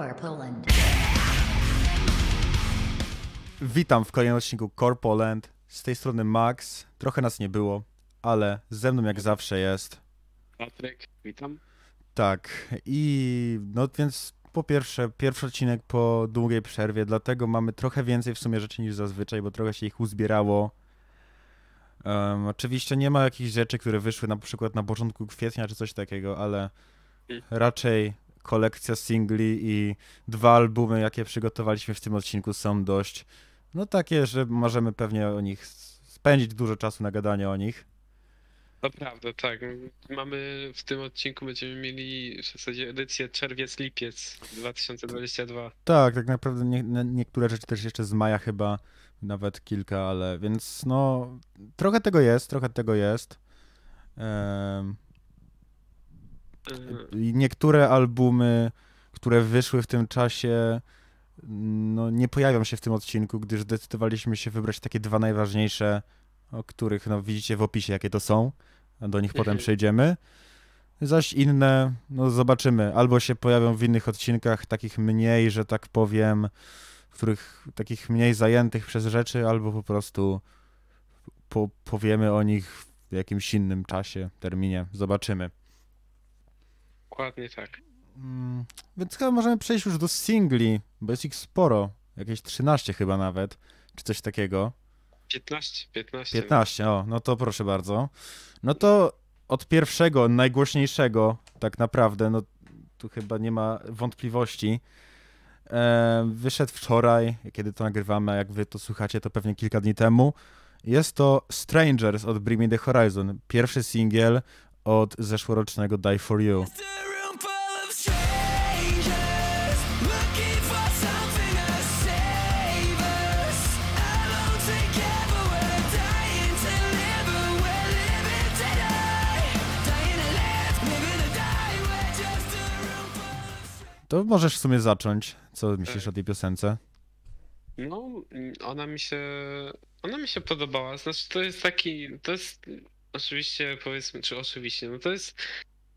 Core Poland. Witam w kolejnym odcinku Core Poland. Z tej strony Max. Trochę nas nie było, ale ze mną jak zawsze jest. Patryk, witam. Tak. I no więc po pierwsze, pierwszy odcinek po długiej przerwie, dlatego mamy trochę więcej w sumie rzeczy niż zazwyczaj, bo trochę się ich uzbierało. Em, oczywiście nie ma jakichś rzeczy, które wyszły na przykład na początku kwietnia czy coś takiego, ale raczej kolekcja singli i dwa albumy, jakie przygotowaliśmy w tym odcinku są dość, no takie, że możemy pewnie o nich spędzić dużo czasu na gadanie o nich. To prawda, tak. Mamy w tym odcinku będziemy mieli w zasadzie edycję czerwiec-lipiec 2022. Tak, tak naprawdę nie, nie, niektóre rzeczy też jeszcze z maja chyba, nawet kilka, ale więc no trochę tego jest, trochę tego jest. I niektóre albumy, które wyszły w tym czasie, no nie pojawią się w tym odcinku, gdyż zdecydowaliśmy się wybrać takie dwa najważniejsze, o których no widzicie w opisie, jakie to są. a Do nich potem Mhm. przejdziemy. Zaś inne, no zobaczymy, albo się pojawią w innych odcinkach, takich mniej, że tak powiem, w których takich mniej zajętych przez rzeczy, albo po prostu po, powiemy o nich w jakimś innym czasie, terminie. Zobaczymy. Dokładnie tak. Mm, Więc chyba możemy przejść już do singli, bo jest ich sporo. Jakieś 13 chyba nawet, czy coś takiego. 15, 15. 15, o, no to proszę bardzo. No to od pierwszego, najgłośniejszego, tak naprawdę, no tu chyba nie ma wątpliwości. E, wyszedł wczoraj, kiedy to nagrywamy, a jak wy to słuchacie, to pewnie kilka dni temu. Jest to Strangers od Bring Me The Horizon. Pierwszy singiel od zeszłorocznego Die For You. To możesz w sumie zacząć. Co myślisz o tej piosence? No, ona mi się, ona mi się podobała. Znaczy, to jest taki, to jest oczywiście, powiedzmy, czy oczywiście, no to jest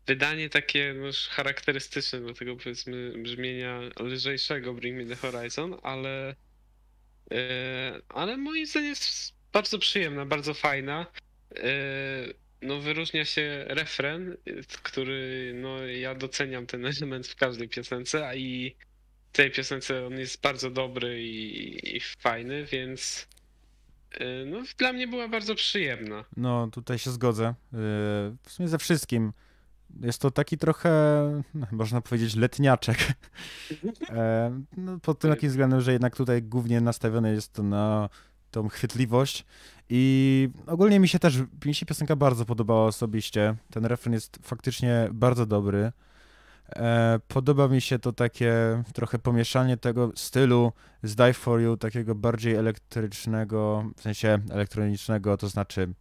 wydanie takie no, już charakterystyczne do tego, powiedzmy, brzmienia lżejszego Bring Me The Horizon, ale, e, ale moim zdaniem jest bardzo przyjemna, bardzo fajna. E, no, wyróżnia się refren, który, no, ja doceniam ten element w każdej piosence, a i tej piosence on jest bardzo dobry i, i fajny, więc no, dla mnie była bardzo przyjemna. No, tutaj się zgodzę. Yy, W sumie ze wszystkim. Jest to taki trochę, można powiedzieć, letniaczek. E, No, pod tym takim względem, że jednak tutaj głównie nastawione jest to na tą chwytliwość. I ogólnie mi się też, mi się piosenka bardzo podobała osobiście. Ten refren jest faktycznie bardzo dobry. E, Podoba mi się to takie trochę pomieszanie tego stylu z Die For You, takiego bardziej elektrycznego, w sensie elektronicznego, to znaczy,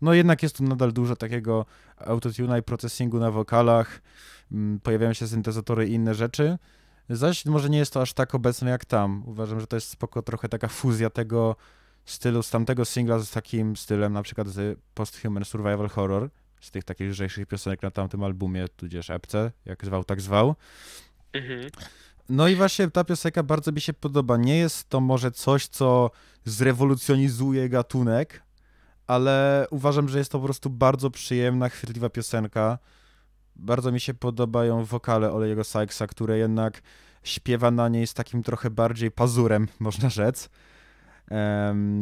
no jednak jest tu nadal dużo takiego autotuna i processingu na wokalach, mm, pojawiają się syntezatory i inne rzeczy, zaś może nie jest to aż tak obecne jak tam. Uważam, że to jest spoko trochę taka fuzja tego stylu z tamtego singla z takim stylem, na przykład z Post-Human Survival Horror, z tych takich lżejszych piosenek na tamtym albumie, tudzież epce, jak zwał, tak zwał. Mhm. No i właśnie ta piosenka bardzo mi się podoba. Nie jest to może coś, co zrewolucjonizuje gatunek, ale uważam, że jest to po prostu bardzo przyjemna, chwytliwa piosenka. Bardzo mi się podobają wokale Olejego Sykesa, które jednak śpiewa na niej z takim trochę bardziej pazurem, można rzec.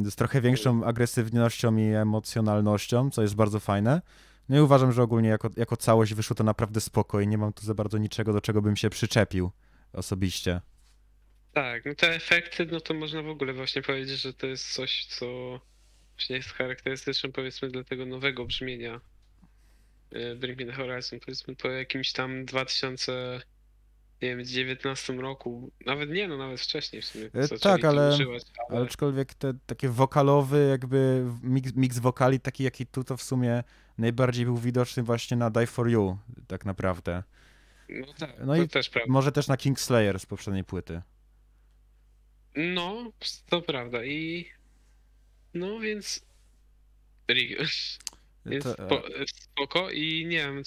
Z trochę większą agresywnością i emocjonalnością, co jest bardzo fajne. No i uważam, że ogólnie jako, jako całość wyszło to naprawdę spoko i nie mam tu za bardzo niczego, do czego bym się przyczepił osobiście. Tak, no te efekty, no to można w ogóle właśnie powiedzieć, że to jest coś, co właśnie jest charakterystyczne powiedzmy dla tego nowego brzmienia y, Bring Me The Horizon, powiedzmy po jakimś tam 2000 nie wiem, 19 roku, nawet nie, no nawet wcześniej w sumie. E, tak, ale- używać, ale... Aczkolwiek te takie wokalowy, jakby mix wokali, taki jaki tu, to w sumie najbardziej był widoczny właśnie na Die For You, tak naprawdę. No tak, No to i też prawda. Może też na Kingslayer z poprzedniej płyty. No, to prawda i no więc Jest To, spo, spoko i nie wiem,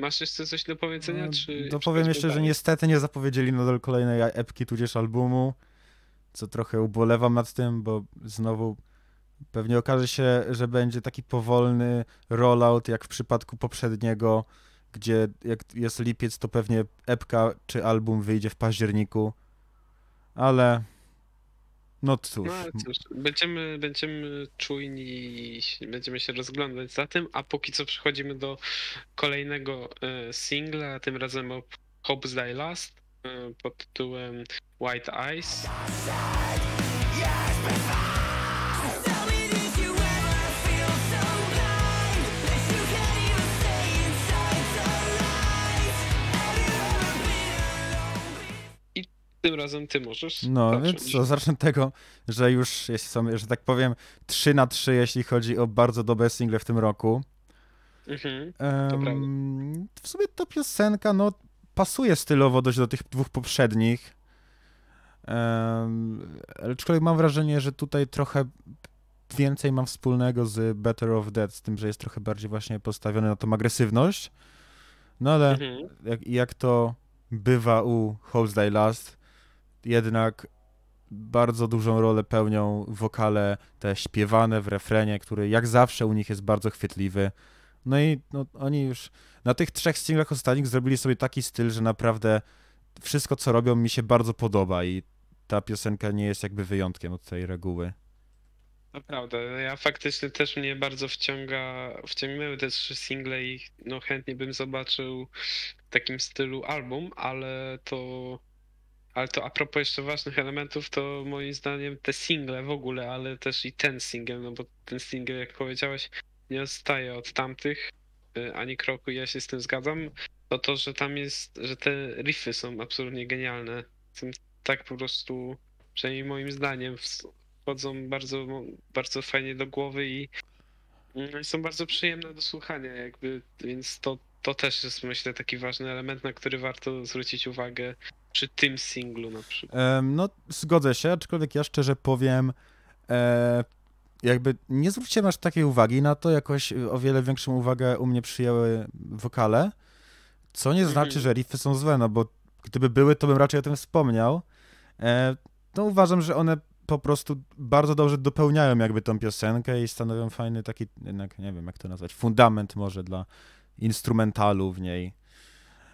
masz jeszcze coś do powiedzenia, No, czy... Dopowiem czy jeszcze, że niestety nie zapowiedzieli nadal kolejnej epki tudzież albumu, co trochę ubolewam nad tym, bo znowu pewnie okaże się, że będzie taki powolny rollout jak w przypadku poprzedniego, gdzie jak jest lipiec, to pewnie epka czy album wyjdzie w październiku, ale no cóż, No cóż, będziemy, będziemy czujni i będziemy się rozglądać za tym, a póki co przechodzimy do kolejnego e, singla, tym razem o Hope's Die Last e, pod tytułem White Eyes. Tym razem ty możesz. no zacząć. więc co, zacznę tego, że już jeśli są, że tak powiem, 3 na 3 jeśli chodzi o bardzo dobre single w tym roku. Mhm. Em, w sumie to piosenka, no, pasuje stylowo dość do tych dwóch poprzednich. Um, aczkolwiek mam wrażenie, że tutaj trochę więcej mam wspólnego z Better of Dead, z tym, że jest trochę bardziej właśnie postawiony na tą agresywność. No ale Mhm. jak, jak to bywa u Host Die Last, jednak bardzo dużą rolę pełnią wokale te śpiewane w refrenie, który jak zawsze u nich jest bardzo chwytliwy. No i no, oni już na tych trzech singlach ostatnich zrobili sobie taki styl, że naprawdę wszystko, co robią, mi się bardzo podoba i ta piosenka nie jest jakby wyjątkiem od tej reguły. To prawda, ja faktycznie też mnie bardzo wciąga, wciągnęły te trzy single i no chętnie bym zobaczył w takim stylu album, ale to, ale to a propos jeszcze ważnych elementów, to moim zdaniem te single w ogóle, ale też i ten single, no bo ten single, jak powiedziałeś, nie odstaje od tamtych y, ani kroku, ja się z tym zgadzam, to to, że tam jest, że te riffy są absolutnie genialne, są tak po prostu, przynajmniej moim zdaniem, wchodzą bardzo, bardzo fajnie do głowy i mm, są bardzo przyjemne do słuchania, jakby, więc to, to też jest myślę taki ważny element, na który warto zwrócić uwagę przy tym singlu na przykład. Em, no, zgodzę się, aczkolwiek ja szczerze powiem, e, jakby nie zwróciłem aż takiej uwagi na to, jakoś y, o wiele większą uwagę u mnie przyjęły wokale, co nie znaczy, Mhm. że riffy są złe, no bo gdyby były, to bym raczej o tym wspomniał. E, no uważam, że one po prostu bardzo dobrze dopełniają jakby tą piosenkę i stanowią fajny taki, jednak nie wiem jak to nazwać, fundament może dla instrumentalu w niej.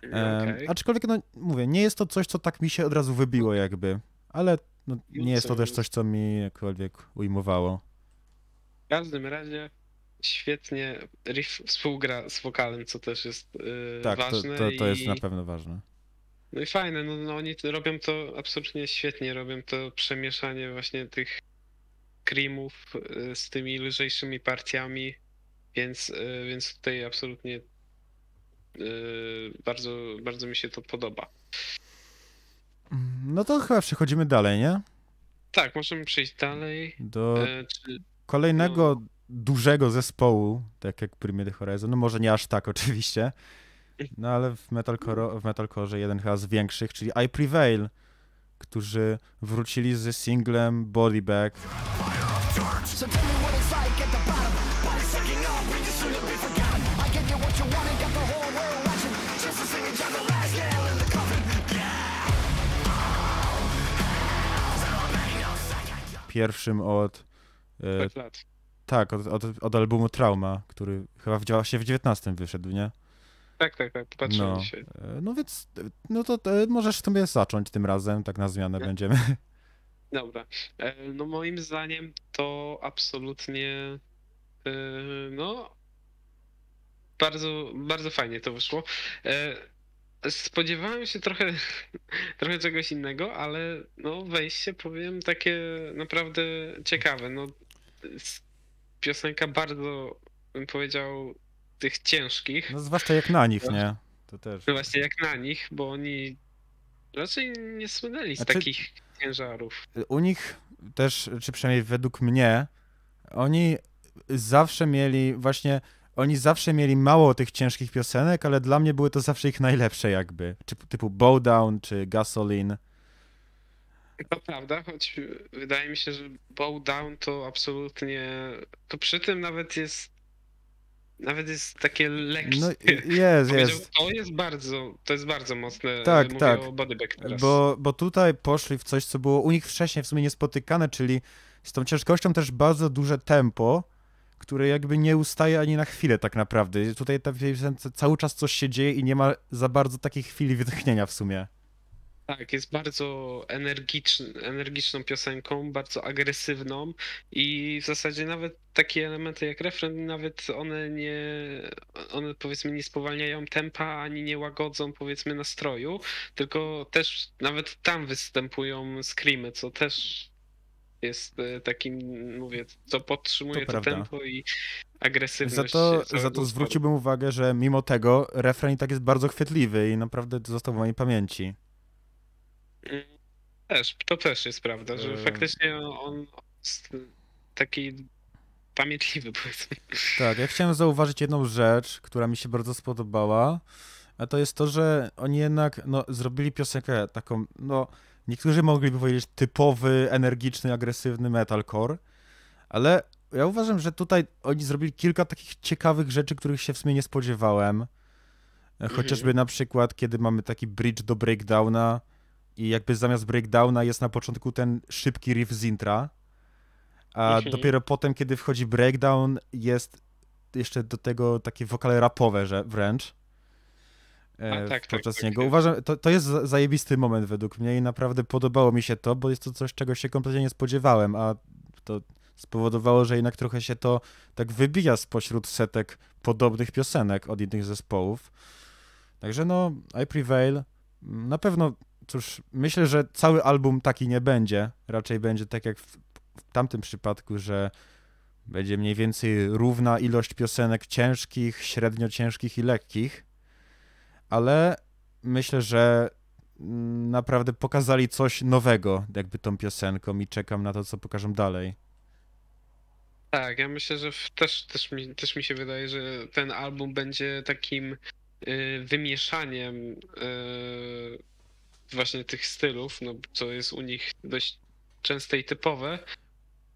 Okej. Aczkolwiek, no mówię, nie jest to coś, co tak mi się od razu wybiło jakby, ale no, nie jest to też coś, co mi jakkolwiek ujmowało. W każdym razie świetnie riff współgra z wokalem, co też jest yy, Tak, to, ważne. to, to jest i... na pewno ważne. No i fajne, no, no oni to robią to absolutnie świetnie, robią to przemieszanie właśnie tych creamów y, z tymi lżejszymi partiami, więc, y, więc tutaj absolutnie bardzo, bardzo mi się to podoba. No to chyba przechodzimy dalej, nie? Tak, możemy przejść dalej. Do y, Czy, kolejnego no. dużego zespołu, tak jak Primitive Horizon, no może nie aż tak oczywiście, no ale w, metalcore, w metalcore jeden chyba z większych, czyli I Prevail, którzy wrócili z singlem Body Bag. So Pierwszym od. E, tak lat. tak, od, od, od albumu Trauma, który chyba w, się w 19 wyszedł, nie? Tak, tak, tak, patrzyłem No, dzisiaj. e, no więc, no to e, możesz sobie zacząć tym razem, tak na zmianę będziemy. Dobra. E, No moim zdaniem to absolutnie no bardzo, bardzo fajnie to wyszło. Spodziewałem się trochę, trochę czegoś innego, ale no wejście powiem takie naprawdę ciekawe. No piosenka bardzo bym powiedział tych ciężkich. No zwłaszcza jak na nich, nie? To też. No właśnie jak na nich, bo oni raczej nie słynęli z Znaczy- takich ciężarów. u nich też, czy przynajmniej według mnie, oni zawsze mieli właśnie, oni zawsze mieli mało tych ciężkich piosenek, ale dla mnie były to zawsze ich najlepsze jakby, czy typu Bowdown, czy Gasoline. To prawda, choć wydaje mi się, że Bow Down to absolutnie. To przy tym nawet jest nawet jest takie lekkie. No jest, jest. To jest bardzo, to jest bardzo mocne. Tak, Mówię tak. Bo, bo tutaj poszli w coś, co było u nich wcześniej w sumie niespotykane, czyli z tą ciężkością też bardzo duże tempo, które jakby nie ustaje ani na chwilę tak naprawdę. Tutaj cały czas coś się dzieje i nie ma za bardzo takiej chwili wytchnienia w sumie. Tak, jest bardzo energiczną piosenką, bardzo agresywną i w zasadzie nawet takie elementy jak refren, nawet one nie, one powiedzmy nie spowalniają tempa, ani nie łagodzą powiedzmy nastroju, tylko też nawet tam występują screamy, co też jest e, takim, mówię, co podtrzymuje To to, tempo i agresywność. Za to, za to zwróciłbym uwagę, że mimo tego refren i tak jest bardzo chwytliwy i naprawdę został w mojej pamięci. Mm, Też, to też jest prawda, że E. faktycznie on jest taki pamiętliwy, powiedzmy. Tak, ja chciałem zauważyć jedną rzecz, która mi się bardzo spodobała, a to jest to, że oni jednak no, zrobili piosenkę taką, no, niektórzy mogliby powiedzieć typowy, energiczny, agresywny metalcore, ale ja uważam, że tutaj oni zrobili kilka takich ciekawych rzeczy, których się w sumie nie spodziewałem. E, Chociażby na przykład, kiedy mamy taki bridge do breakdowna i jakby zamiast breakdowna jest na początku ten szybki riff z intra, a Mhm. dopiero potem, kiedy wchodzi breakdown, jest jeszcze do tego takie wokale rapowe że wręcz. E, A, tak, tak, podczas tak. niego. Uważam, to, to jest za- zajebisty moment według mnie i naprawdę podobało mi się to, bo jest to coś, czego się kompletnie nie spodziewałem, a to spowodowało, że jednak trochę się to tak wybija spośród setek podobnych piosenek od innych zespołów. Także no, I Prevail, na pewno, cóż, myślę, że cały album taki nie będzie. Raczej będzie tak jak w, w tamtym przypadku, że będzie mniej więcej równa ilość piosenek ciężkich, średnio ciężkich i lekkich. Ale myślę, że mm, naprawdę pokazali coś nowego, jakby tą piosenką i czekam na to, co pokażą dalej. Tak, ja myślę, że też, też, mi, też mi się wydaje, że ten album będzie takim y, wymieszaniem y, właśnie tych stylów, no co jest u nich dość częste i typowe.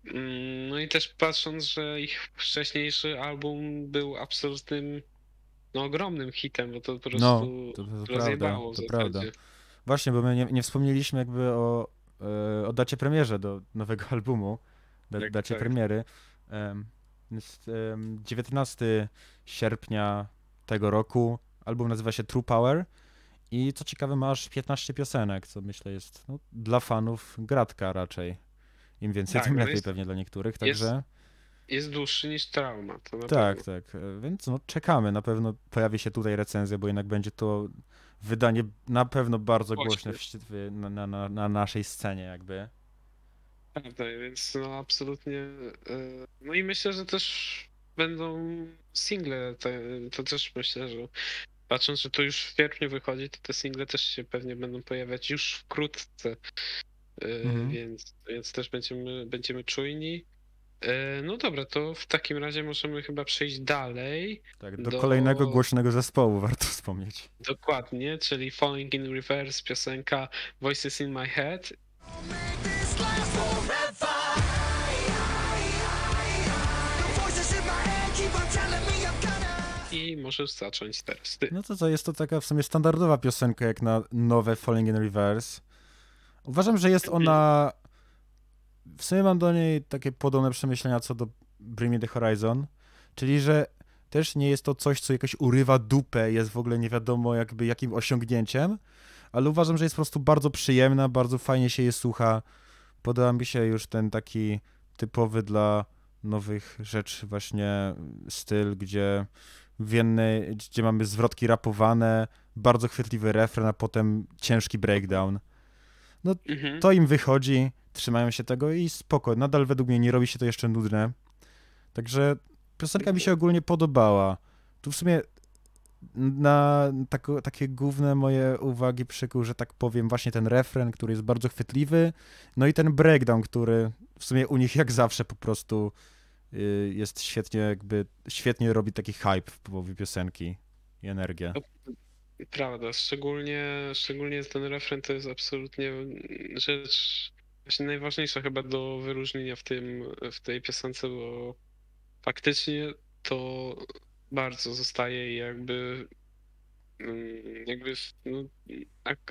Mm, No i też patrząc, że ich wcześniejszy album był absolutnym, no ogromnym hitem, bo to po prostu No, to, to, prawda, to prawda. Właśnie, bo my nie, nie wspomnieliśmy jakby o, e, o dacie premierze do nowego albumu, da, Tak, dacie tak. premiery. Em, jest em, 19 sierpnia tego roku. Album nazywa się True Power i co ciekawe ma aż 15 piosenek, co myślę jest no, dla fanów gratka raczej. Im więcej, Tak, tym no lepiej jest- pewnie dla niektórych, także... Jest dłuższy niż trauma, to Tak, pewno. tak. e, Więc no, czekamy. Na pewno pojawi się tutaj recenzja, bo jednak będzie to wydanie na pewno bardzo Głośne. w, na, na, na, na naszej scenie, jakby. Prawda, więc no absolutnie. y, No i myślę, że też będą single. Te, to też myślę, że patrząc, że to już w sierpniu wychodzi, to te single też się pewnie będą pojawiać już wkrótce. Y, Mhm. Więc, więc też będziemy, będziemy czujni. Y, No dobra, to w takim razie możemy chyba przejść dalej. Tak, do, Do- kolejnego głośnego zespołu warto wspomnieć. Dokładnie, czyli Falling in Reverse, piosenka Voices in My Head. I możesz zacząć teraz ty. No to co, jest to taka w sumie standardowa piosenka jak na nowe Falling in Reverse. Uważam, że jest ona... W sumie mam do niej takie podobne przemyślenia co do Bring Me The Horizon, czyli że też nie jest to coś, co jakoś urywa dupę, jest w ogóle nie wiadomo jakby jakim osiągnięciem, ale uważam, że jest po prostu bardzo przyjemna, bardzo fajnie się je słucha. Podoba mi się już ten taki typowy dla nowych rzeczy właśnie styl, gdzie w jednej, gdzie mamy zwrotki rapowane, bardzo chwytliwy refren, a potem ciężki breakdown. Mhm. To im wychodzi, trzymają się tego i spoko. Nadal według mnie nie robi się to jeszcze nudne. Także piosenka mi się ogólnie podobała. Tu w sumie na tako, takie główne moje uwagi przykuł, że tak powiem, właśnie ten refren, który jest bardzo chwytliwy, no i ten breakdown, który w sumie u nich jak zawsze po prostu y, jest świetnie jakby, świetnie robi taki hype w połowie piosenki i energię. Prawda, szczególnie, szczególnie ten refren to jest absolutnie rzecz właśnie najważniejsza chyba do wyróżnienia w tym, w tej piosence, bo faktycznie to bardzo zostaje i jakby mm, jakby w- no,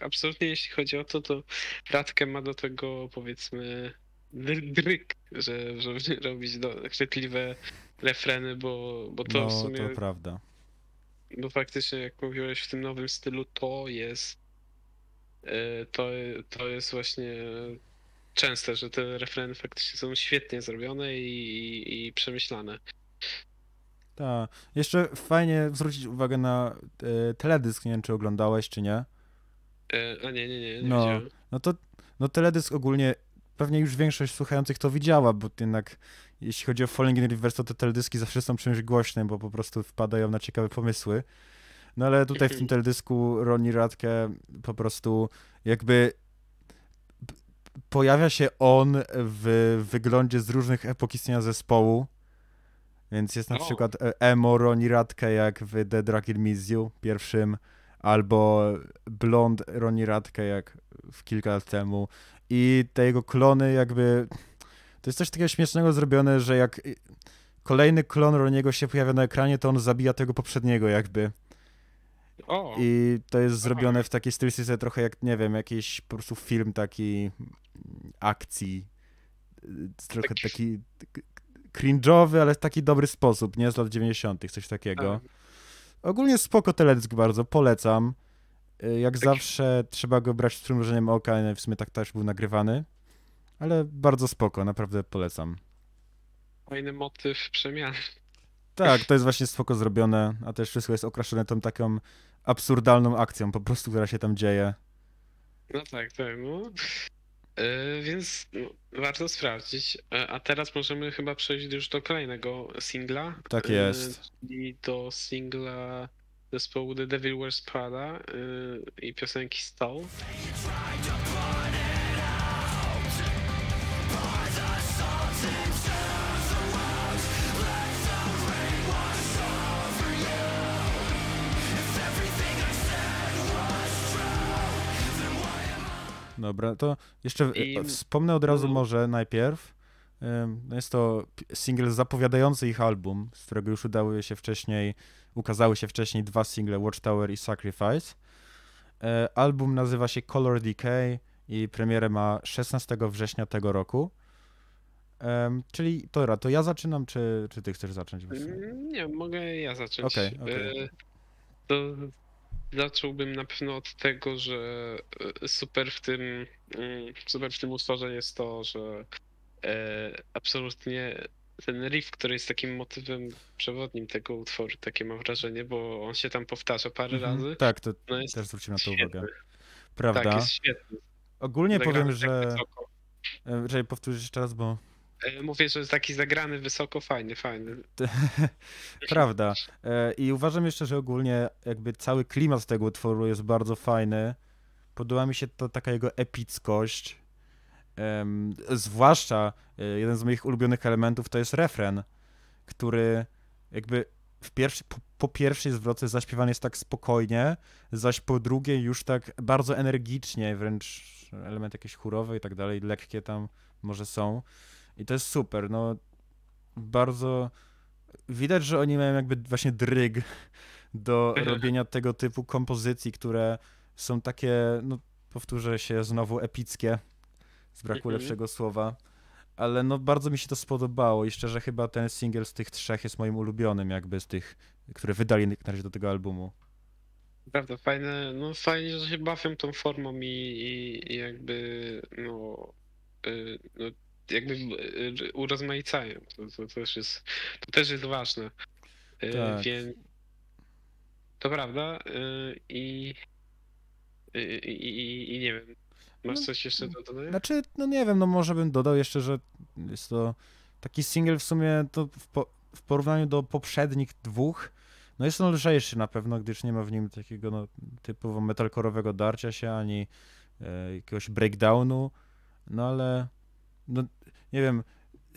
absolutnie jeśli chodzi o to, to Radkę ma do tego powiedzmy dr- dryk, że, żeby robić do, chwytliwe refreny, bo, bo to w No, sumie to prawda. bo faktycznie, jak mówiłeś, w tym nowym stylu to jest. e, To, to jest właśnie częste, że te refreny faktycznie są świetnie zrobione i, i, i przemyślane. Tak. Jeszcze fajnie zwrócić uwagę na e, teledysk, nie wiem czy oglądałeś, czy nie. E, A nie, nie, nie, nie No. widziałem. No to no teledysk ogólnie pewnie już większość słuchających to widziała, bo jednak jeśli chodzi o Falling in Reverse, to te teledyski zawsze są czymś głośnym, bo po prostu wpadają na ciekawe pomysły. No ale tutaj w tym teledysku Ronnie Radke po prostu jakby pojawia się on w wyglądzie z różnych epok istnienia zespołu. Więc jest na O. przykład e, emo Ronnie Radke jak w The Miss You pierwszym, albo blond Ronnie Radke jak w kilka lat temu. I te jego klony jakby... To jest coś takiego śmiesznego zrobione, że jak y, kolejny klon Roniego się pojawia na ekranie, to on zabija tego poprzedniego jakby. I to jest zrobione w takiej stylistyce trochę jak, nie wiem, jakiś po prostu film taki akcji. y, Trochę Taki- taki cringe'owy, ale w taki dobry sposób, nie? Z lat 90., coś takiego. tak. Ogólnie spoko teledysk bardzo, polecam. Y, Jak zawsze trzeba go brać z przymrużeniem oka, w sumie tak też był nagrywany. Ale bardzo spoko, naprawdę polecam. fajny motyw przemian. Tak, to jest właśnie spoko zrobione, a też wszystko jest okraszone tą taką absurdalną akcją po prostu, która się tam dzieje. No tak, tak, no. E, Więc no, warto sprawdzić. E, A teraz możemy chyba przejść już do kolejnego singla. Tak e, jest. Czyli do singla zespołu The Devil Wears Prada i piosenki Stall. Dobra, to jeszcze I- I... wspomnę od razu no. może najpierw. Ym, Jest to single zapowiadający ich album, z którego już udały się wcześniej, ukazały się wcześniej dwa single, Watchtower i Sacrifice. E, Album nazywa się Color Decay i premierę ma 16 września tego roku. Em, czyli Tora, to ja zaczynam, czy, czy ty chcesz zacząć? Mm, Nie, mogę ja zacząć. Okej, okej. E, To zacząłbym na pewno od tego, że e, super w tym, mm, super w tym utworze jest to, że e, absolutnie ten riff, który jest takim motywem przewodnim tego utworu, takie mam wrażenie, bo on się tam powtarza parę Mhm. razy. Tak, to No jest też zwróciłem na to świetny. uwagę. Prawda? Tak, jest świetny. Ogólnie powiem, tak że... wysoko. e, powtórzyć jeszcze raz, bo Mówię, że jest taki zagrany wysoko, fajny, fajny. Prawda. E, I uważam jeszcze, że ogólnie jakby cały klimat tego utworu jest bardzo fajny. Podoba mi się to taka jego epickość. Zwłaszcza e, jeden z moich ulubionych elementów to jest refren, który jakby w pierwszy, po, po pierwszej zwrotce zaśpiewany jest tak spokojnie, zaś po drugiej już tak bardzo energicznie, wręcz element jakieś chórowy i tak dalej, lekkie tam może są. I to jest super, no bardzo widać, że oni mają jakby właśnie dryg do robienia tego typu kompozycji, które są takie, no powtórzę się znowu, epickie, z braku Mhm. lepszego słowa, ale no bardzo mi się to spodobało i szczerze chyba ten singiel z tych trzech jest moim ulubionym jakby z tych, które wydali na razie do tego albumu. Prawda, fajne, no fajnie, że się bawią tą formą i, i, i jakby, no, y, no jakby y, urozmaicają. To, to, też jest, to też jest ważne. Y, Tak. Więc to prawda y, i, i, i, i, nie wiem, masz No, coś jeszcze do dodania? Znaczy, no nie wiem, no może bym dodał jeszcze, że jest to taki singiel w sumie to w, po, w porównaniu do poprzednich dwóch, no jest on lżejszy na pewno, gdyż nie ma w nim takiego no, typowo metalkorowego darcia się, ani e, jakiegoś breakdownu, no ale no nie wiem,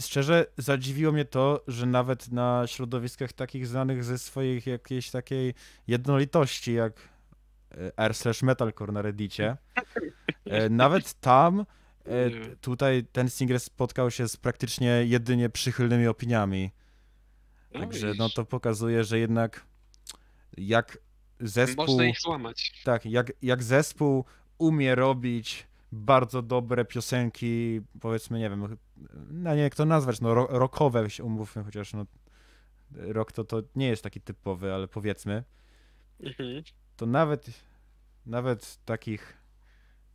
szczerze zadziwiło mnie to, że nawet na środowiskach takich znanych ze swojej jakiejś takiej jednolitości, jak e, r slash metalcore na reddicie, e, nawet tam e, tutaj ten single spotkał się z praktycznie jedynie przychylnymi opiniami. Także no to pokazuje, że jednak jak zespół, Można ich złamać. tak, jak, jak zespół umie robić bardzo dobre piosenki, powiedzmy, nie wiem, no nie jak to nazwać, no ro- rockowe się umówmy, chociaż no rock to, to nie jest taki typowy, ale powiedzmy, Mhm. to nawet, nawet takich,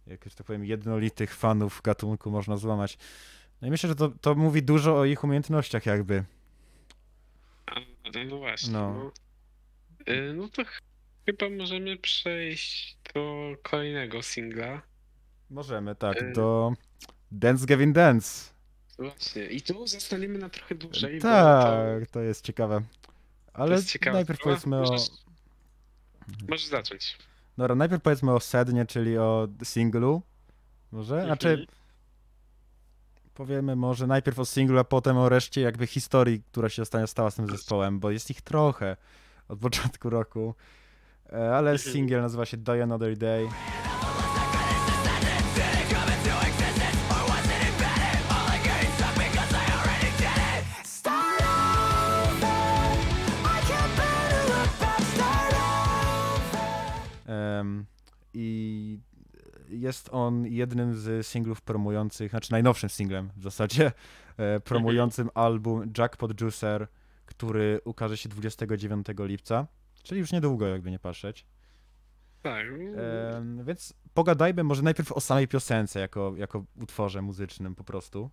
jak że tak powiem, jednolitych fanów gatunku można złamać. No i myślę, że to, to mówi dużo o ich umiejętnościach jakby. No właśnie. No. No, Y, no to ch- chyba możemy przejść do kolejnego singla. Możemy, tak, do Dance Gavin Dance. Właśnie. I tu zostaniemy na trochę dłużej. bo to Tak, to jest ciekawe. to Ale jest najpierw powiedzmy o... Możesz, możesz zacząć. Dobra, najpierw powiedzmy o sednie, czyli o singlu. Może? Znaczy, Mhm. powiemy może najpierw o singlu, a potem o reszcie jakby historii, która się ostatnio stała z tym zespołem, bo jest ich trochę od początku roku. E, Ale Mhm. singiel nazywa się Die Another Day. I jest on jednym z singlów promujących, znaczy najnowszym singlem w zasadzie, e, promującym album Jackpot Juicer, który ukaże się 29 lipca, czyli już niedługo, jakby nie patrzeć. Tak. Więc pogadajmy może najpierw o samej piosence, jako, jako utworze muzycznym po prostu.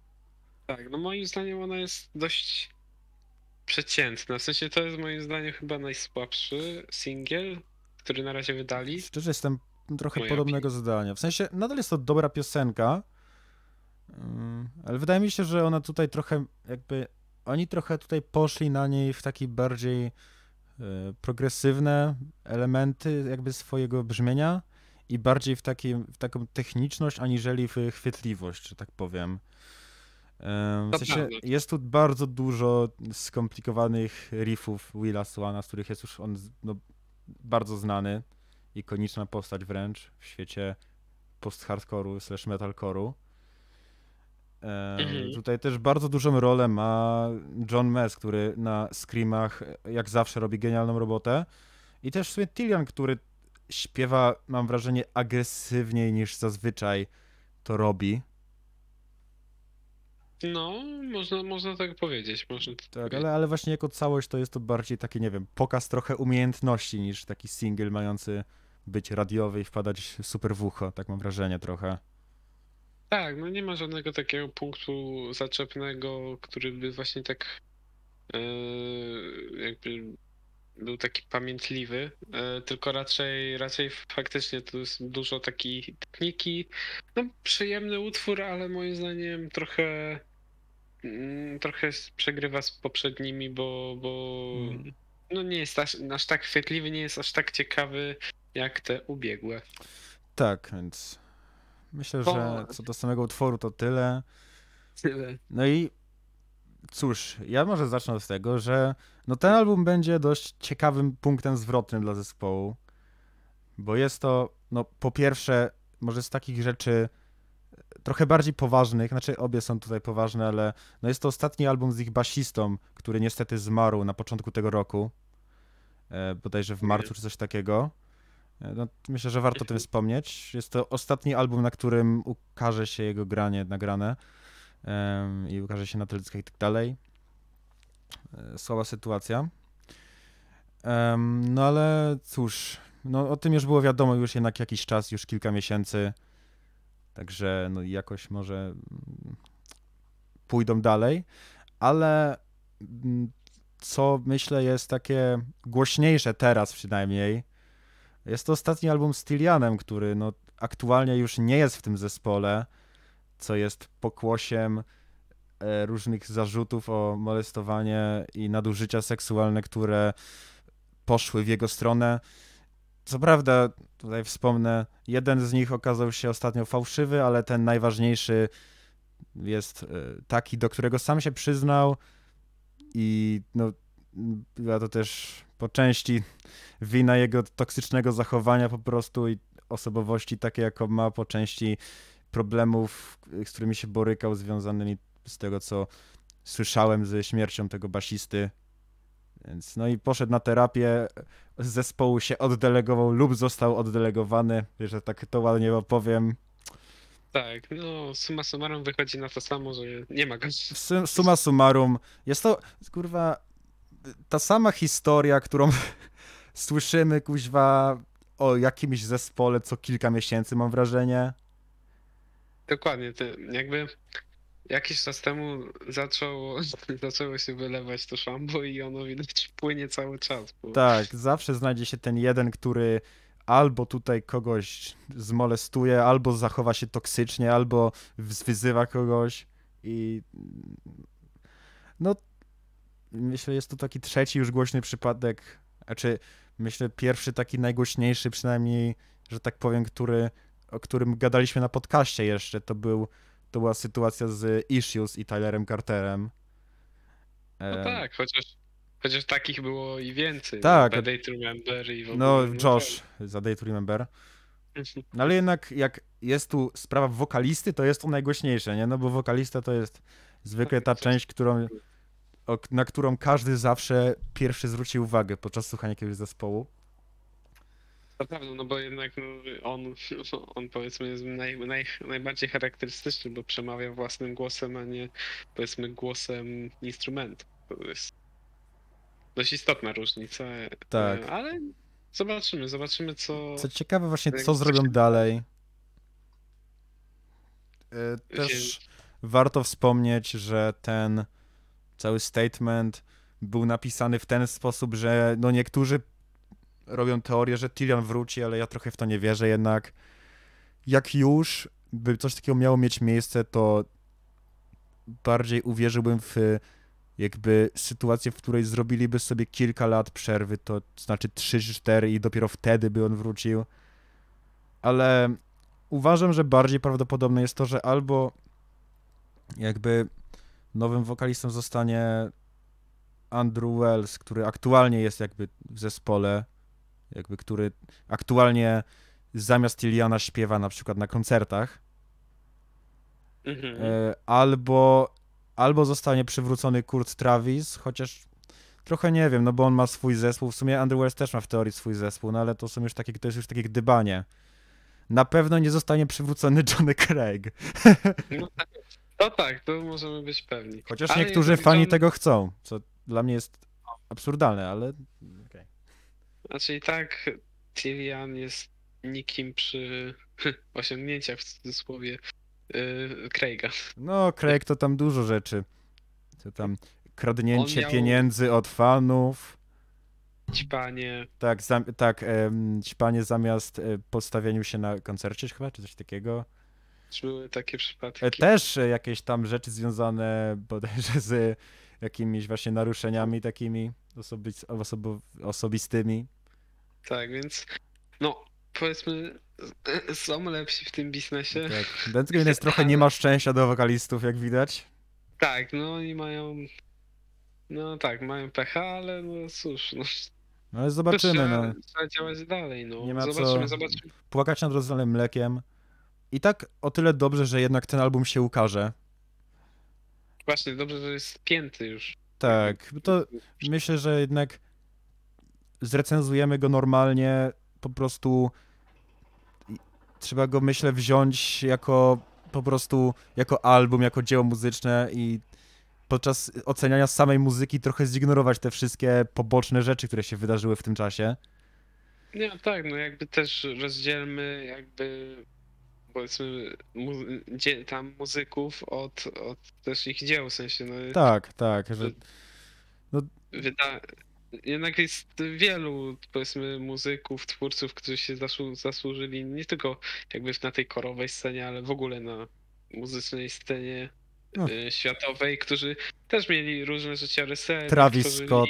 Tak, no moim zdaniem ona jest dość przeciętna. W sensie to jest moim zdaniem chyba najsłabszy singiel, który na razie wydali. Szczerze jestem trochę Moja podobnego zdania. W sensie nadal jest to dobra piosenka, ym, ale wydaje mi się, że ona tutaj trochę jakby, oni trochę tutaj poszli na niej w taki bardziej y, progresywne elementy jakby swojego brzmienia i bardziej w, taki, w taką techniczność, aniżeli w chwytliwość, że tak powiem. Ym, W sensie jest tu bardzo dużo skomplikowanych riffów Willa Swana, z których jest już on no, bardzo znany ikoniczna postać wręcz w świecie post-hardcore'u slash metalcore'u. Mhm. Tutaj też bardzo dużą rolę ma John Mess, który na screamach jak zawsze robi genialną robotę. I też w sumie Tillian, który śpiewa, mam wrażenie, agresywniej niż zazwyczaj to robi. No, można, można tak powiedzieć. Można tak Tak, powiedzieć. ale, ale właśnie jako całość to jest to bardziej taki, nie wiem, pokaz trochę umiejętności niż taki single mający być radiowy i wpadać super w ucho, tak mam wrażenie trochę. Tak, no nie ma żadnego takiego punktu zaczepnego, który by właśnie tak e, jakby był taki pamiętliwy, e, tylko raczej, raczej faktycznie tu jest dużo takiej techniki. No, przyjemny utwór, ale moim zdaniem trochę trochę s- przegrywa z poprzednimi, bo, bo Mm. no nie jest aż, aż tak chwytliwy, nie jest aż tak ciekawy jak te ubiegłe. Tak, więc myślę, że co do samego utworu to tyle. Tyle. No i cóż, ja może zacznę od tego, że no ten album będzie dość ciekawym punktem zwrotnym dla zespołu, bo jest to, no po pierwsze, może z takich rzeczy trochę bardziej poważnych, znaczy obie są tutaj poważne, ale no jest to ostatni album z ich basistą, który niestety zmarł na początku tego roku, e, bodajże w marcu czy coś takiego. E, No, myślę, że warto o tym wspomnieć. Jest to ostatni album, na którym ukaże się jego granie nagrane i ukaże się na teledyskach i tak dalej. E, Słaba sytuacja. No ale cóż, no o tym już było wiadomo już jednak jakiś czas, już kilka miesięcy. Także no jakoś może mm, pójdą dalej, ale mm, co myślę jest takie głośniejsze teraz przynajmniej, jest to ostatni album z Tilianem, który no aktualnie już nie jest w tym zespole, co jest pokłosiem e, różnych zarzutów o molestowanie i nadużycia seksualne, które poszły w jego stronę. Co prawda, tutaj wspomnę, jeden z nich okazał się ostatnio fałszywy, ale ten najważniejszy jest e, taki, do którego sam się przyznał i no, była to też po części wina jego toksycznego zachowania po prostu i osobowości takie, jaką ma, po części problemów, z którymi się borykał, związanymi z tego, co słyszałem ze śmiercią tego basisty, Więc no i poszedł na terapię, z zespołu się oddelegował lub został oddelegowany, że tak to ładnie opowiem. Tak, no summa summarum wychodzi na to samo, że nie ma go. Sum- Summa summarum, jest to, kurwa, ta sama historia, którą słyszymy, kuźwa, o jakimś zespole co kilka miesięcy, mam wrażenie. Dokładnie, to jakby jakiś czas temu zaczął, zaczęło się wylewać to szambo i ono widać płynie cały czas. Bo... Tak, zawsze znajdzie się ten jeden, który albo tutaj kogoś zmolestuje, albo zachowa się toksycznie, albo wyzywa kogoś i no myślę, jest to taki trzeci już głośny przypadek, znaczy myślę pierwszy taki najgłośniejszy przynajmniej, że tak powiem, który, o którym gadaliśmy na podcaście jeszcze, to był to była sytuacja z Issues i Tylerem Carterem. No tak, chociaż, chociaż takich było i więcej. Tak. No, Day to Remember i w ogóle. No, tak. Josh, za Day to Remember. No ale jednak jak jest tu sprawa wokalisty, to jest to najgłośniejsze, nie? No bo wokalista to jest zwykle ta Tak, część, którą, na którą każdy zawsze pierwszy zwróci uwagę podczas słuchania jakiegoś zespołu. Prawda, no bo jednak no, on, on powiedzmy jest naj, naj, najbardziej charakterystyczny, bo przemawia własnym głosem, a nie powiedzmy głosem instrumentu. To jest dość istotna różnica. e, Tak. Ale zobaczymy, zobaczymy co... Co ciekawe właśnie, co zrobią dalej. E, Też warto wspomnieć, że ten cały statement był napisany w ten sposób, że no niektórzy robią teorię, że Tillian wróci, ale ja trochę w to nie wierzę jednak. Jak już by coś takiego miało mieć miejsce, to bardziej uwierzyłbym w jakby sytuację, w której zrobiliby sobie kilka lat przerwy, to znaczy 3-4 i dopiero wtedy by on wrócił. Ale uważam, że bardziej prawdopodobne jest to, że albo jakby nowym wokalistą zostanie Andrew Wells, który aktualnie jest jakby w zespole, jakby który aktualnie zamiast Iliana śpiewa na przykład na koncertach, Mhm. e, albo, albo zostanie przywrócony Kurt Travis, chociaż trochę nie wiem, no bo on ma swój zespół, w sumie Andrew Wells też ma w teorii swój zespół, no ale to są już takie, to jest już takie gdybanie. Na pewno nie zostanie przywrócony Johnny Craig, No tak, to tak, to możemy być pewni. chociaż Ale niektórzy fani John- tego chcą, co dla mnie jest absurdalne, ale. Znaczy i tak Tillian jest nikim przy osiągnięciach w cudzysłowie yy, Craiga. No, Craig to tam dużo rzeczy. To tam kradnięcie miał- pieniędzy od fanów. Ćpanie, Tak, zam, tak, em, ćpanie zamiast e, postawieniu się na koncercie chyba, czy coś takiego. czy były takie przypadki? E, też e, jakieś tam rzeczy związane bodajże z jakimiś właśnie naruszeniami takimi osobis, osobo, osobistymi. Tak, więc no powiedzmy są lepsi w tym biznesie. Tak. Dentgreen jest trochę nie ma szczęścia do wokalistów, jak widać. Tak, no oni mają no tak, mają pecha, ale no cóż, no. No ale zobaczymy, trzeba, no. trzeba działać dalej, no. Nie ma co- zobaczymy, zobaczymy. Płakać nad rozlanym mlekiem. I tak o tyle dobrze, że jednak ten album się ukaże. Właśnie, dobrze, że jest spięty już. Tak, bo to myślę, że jednak zrecenzujemy go normalnie, po prostu trzeba go, myślę, wziąć jako po prostu, jako album, jako dzieło muzyczne i podczas oceniania samej muzyki trochę zignorować te wszystkie poboczne rzeczy, które się wydarzyły w tym czasie. Nie, tak, no jakby też rozdzielmy jakby powiedzmy mu, dzie, tam muzyków od, od też ich dzieł, w sensie no Tak, tak, że wyda, jednak jest wielu powiedzmy muzyków, twórców, którzy się zasłu, zasłużyli nie tylko jakby na tej korowej scenie, ale w ogóle na muzycznej scenie No. y, światowej, którzy też mieli różne życiorysy. Travis tworzyli- Scott.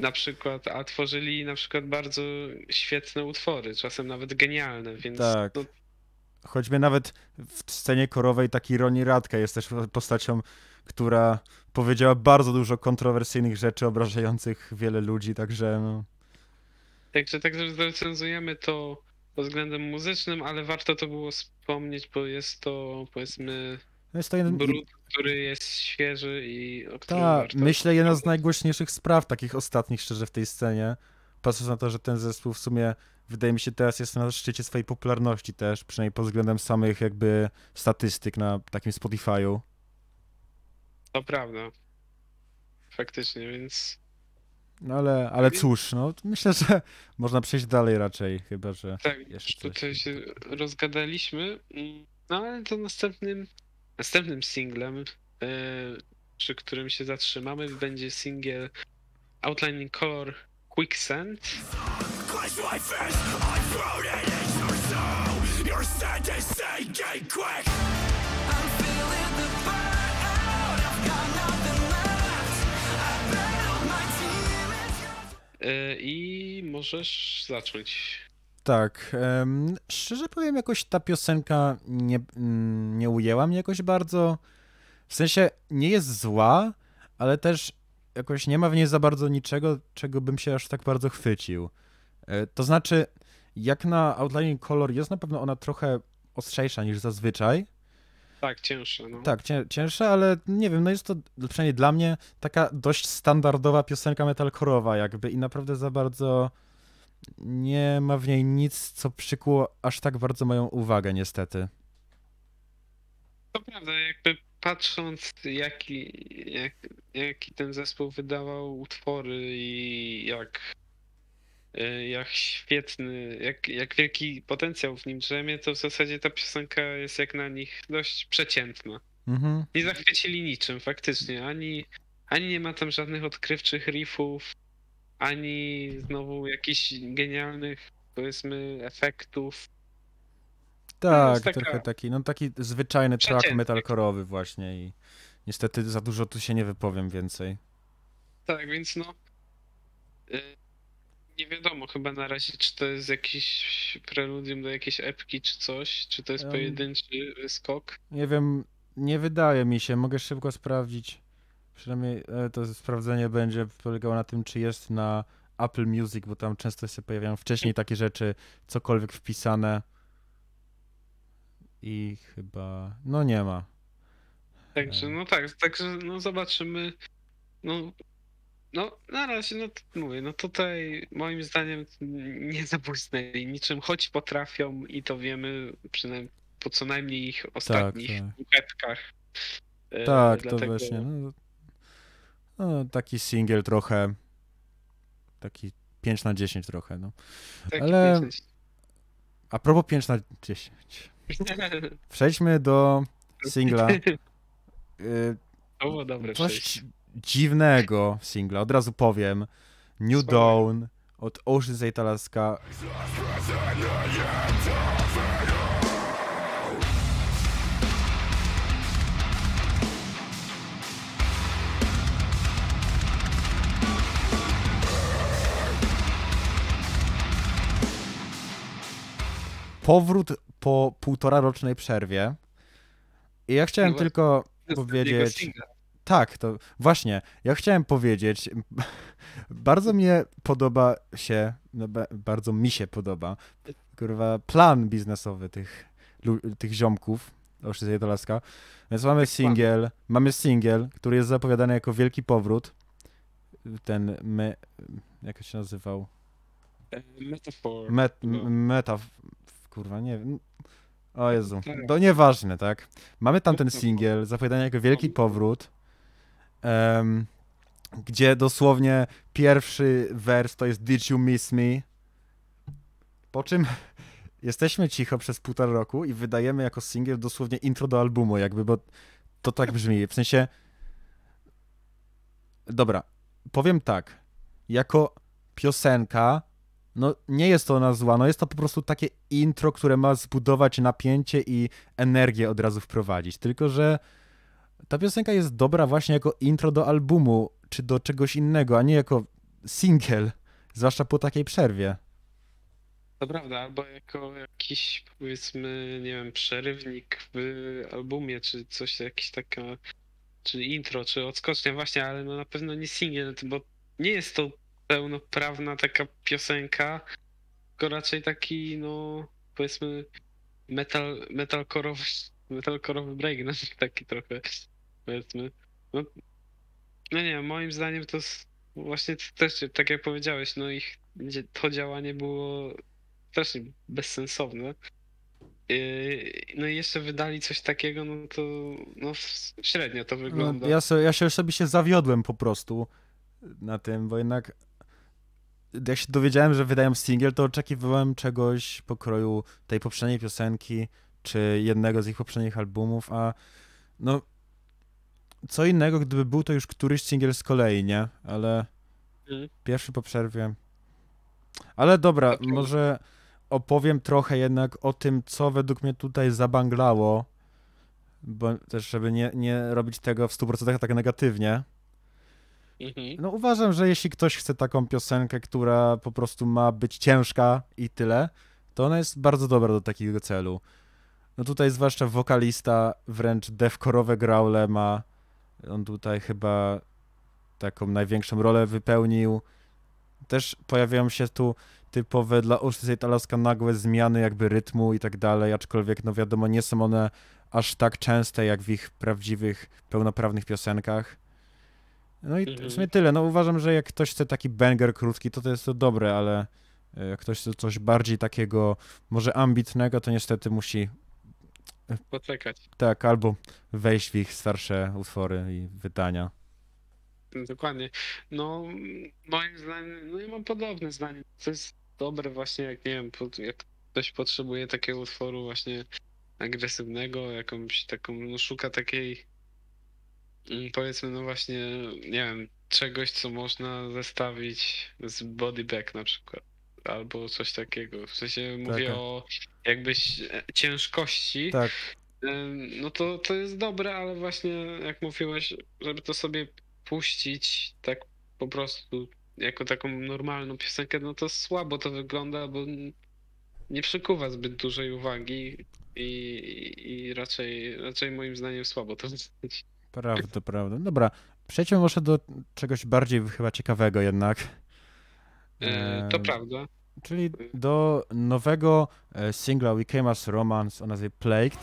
na przykład, a tworzyli na przykład bardzo świetne utwory, czasem nawet genialne, więc Tak. no, Choćby nawet w scenie korowej taki Ronnie Radke jest też postacią, która powiedziała bardzo dużo kontrowersyjnych rzeczy obrażających wiele ludzi, także no, Także także zrecenzujemy to pod względem muzycznym, ale warto to było wspomnieć, bo jest to powiedzmy No Jest to jeden, brud, który jest świeży i o którym Tak, warto myślę jedna z najgłośniejszych spraw takich ostatnich szczerze w tej scenie. Patrząc na to, że ten zespół w sumie wydaje mi się teraz jest na szczycie swojej popularności też, przynajmniej pod względem samych jakby statystyk na takim Spotify'u. To prawda. Faktycznie, więc No ale, ale cóż, no myślę, że można przejść dalej raczej, chyba że tak, jeszcze już coś. tutaj się rozgadaliśmy. No ale to następnym, następnym singlem, e, przy którym się zatrzymamy, będzie singiel Outlining Color Quicksand. Clench my fist, I'm thrown it into your soul. Your scent is sinking quick. I'm feeling the burnout. I've got nothing left. I battled my demons. E, I możesz zacząć. Tak, em, szczerze powiem, jakoś ta piosenka nie, mm, nie ujęła mnie jakoś bardzo. W sensie nie jest zła, ale też jakoś nie ma w niej za bardzo niczego, czego bym się aż tak bardzo chwycił. E, To znaczy, jak na Outlining Color jest na pewno ona trochę ostrzejsza niż zazwyczaj. Tak, cięższe. No. Tak, cię, cięższa, ale nie wiem, no jest to przynajmniej dla mnie taka dość standardowa piosenka metalkorowa jakby i naprawdę za bardzo nie ma w niej nic, co przykuło aż tak bardzo moją uwagę niestety. To prawda, jakby patrząc jaki, jak, jaki ten zespół wydawał utwory i jak, jak świetny, jak, jak wielki potencjał w nim drzemie, to w zasadzie ta piosenka jest jak na nich dość przeciętna. Mhm. Nie zachwycili niczym faktycznie, ani, ani nie ma tam żadnych odkrywczych riffów, ani znowu jakichś genialnych powiedzmy efektów. Tak, jest taka- trochę taki, no taki zwyczajny track metalkorowy właśnie i niestety za dużo tu się nie wypowiem więcej. Tak, więc no. Nie wiadomo chyba na razie, czy to jest jakiś preludium do jakiejś epki, czy coś, czy to jest Em. pojedynczy skok. Nie wiem, nie wydaje mi się, mogę szybko sprawdzić. Przynajmniej e, to sprawdzenie będzie polegało na tym, czy jest na Apple Music, bo tam często się pojawiają wcześniej takie rzeczy, cokolwiek wpisane. I chyba. No nie ma. Także, E. no tak, także no zobaczymy. No, no na razie, no mówię, no tutaj moim zdaniem nie zabłysnęli niczym, choć potrafią i to wiemy przynajmniej po co najmniej ich ostatnich tak. dwóchetkach. E, Tak, to dlatego- właśnie. No, no, taki singiel trochę. Taki 5 na 10 trochę, no. taki ale- pięć- A propos 5 na 10. Przejdźmy do singla. Y, To było dobre Coś przejście. Dziwnego singla, od razu powiem. New. Dawn od Ocean's 8 Alaska. Powrót po półtora rocznej przerwie. I ja chciałem tylko powiedzieć. Tak, to właśnie. Ja chciałem powiedzieć, bardzo mnie podoba się, no ba- bardzo mi się podoba, kurwa, plan biznesowy tych, tych ziomków, Oszczyzej Dolaska. Więc mamy singiel, mamy singiel, który jest zapowiadany jako wielki powrót. Ten, me, jak się nazywał? Metaphor. Met, no. m- meta, kurwa, nie wiem. O Jezu, Tak. to nieważne, tak? Mamy tam ten singiel, zapowiadany jako wielki powrót, em, gdzie dosłownie pierwszy wers to jest Did you miss me? Po czym jesteśmy cicho przez półtora roku i wydajemy jako singiel dosłownie intro do albumu, jakby, bo to tak brzmi. W sensie. Dobra, powiem tak. Jako piosenka, no nie jest to ona zła, no jest to po prostu takie intro, które ma zbudować napięcie i energię od razu wprowadzić. Tylko, że ta piosenka jest dobra właśnie jako intro do albumu, czy do czegoś innego, a nie jako singiel, zwłaszcza po takiej przerwie. To prawda, albo jako jakiś powiedzmy, nie wiem, przerywnik w albumie, czy coś, jakiś taka, czy intro, czy odskocznia właśnie, ale no na pewno nie singiel, bo nie jest to pełnoprawna taka piosenka, tylko raczej taki, no powiedzmy, metal, metalkorowy metalkorowy breakdance taki trochę, powiedzmy. No, no nie, moim zdaniem to właśnie też, tak jak powiedziałeś, no ich to działanie było też bezsensowne. No i jeszcze wydali coś takiego, no to no średnio to wygląda. No, ja, so, ja się sobie się zawiodłem po prostu na tym, bo jednak jak się dowiedziałem, że wydają singiel, to oczekiwałem czegoś pokroju tej poprzedniej piosenki, czy jednego z ich poprzednich albumów, a no co innego, gdyby był to już któryś singiel z kolei, nie? Ale Mhm. pierwszy po przerwie. Ale dobra, Okej. może opowiem trochę jednak o tym, co według mnie tutaj zabanglało, bo też, żeby nie, nie robić tego w 100% tak negatywnie. Mhm. No uważam, że jeśli ktoś chce taką piosenkę, która po prostu ma być ciężka i tyle, to ona jest bardzo dobra do takiego celu. No tutaj zwłaszcza wokalista wręcz devkorowe graule ma. On tutaj chyba taką największą rolę wypełnił. Też pojawiają się tu typowe dla Ocean Alaska nagłe zmiany jakby rytmu i tak dalej, aczkolwiek no wiadomo nie są one aż tak częste jak w ich prawdziwych, pełnoprawnych piosenkach. No i Mhm. w sumie tyle. No uważam, że jak ktoś chce taki banger krótki, to to jest to dobre, ale e, jak ktoś chce coś bardziej takiego, może ambitnego, to niestety musi Poczekać. tak albo wejść w ich starsze utwory i wydania. Dokładnie. No, moim zdaniem, no ja mam podobne zdanie. To jest dobre właśnie, jak nie wiem, jak ktoś potrzebuje takiego utworu właśnie agresywnego, jakąś taką, no szuka takiej, mm, powiedzmy, no właśnie, nie wiem, czegoś, co można zestawić z Body Bag na przykład. Albo coś takiego. W sensie mówię tak. o jakbyś e, ciężkości. Tak, No to, to jest dobre, ale właśnie jak mówiłeś, żeby to sobie puścić tak po prostu jako taką normalną piosenkę, no to słabo to wygląda, bo nie przykuwa zbyt dużej uwagi i, i raczej, raczej moim zdaniem słabo to wygląda. prawda, prawda. Dobra, przejdźmy może do czegoś bardziej chyba ciekawego jednak. E, To prawda. Czyli do nowego e, singla We Came As Romance o nazwie Plagued.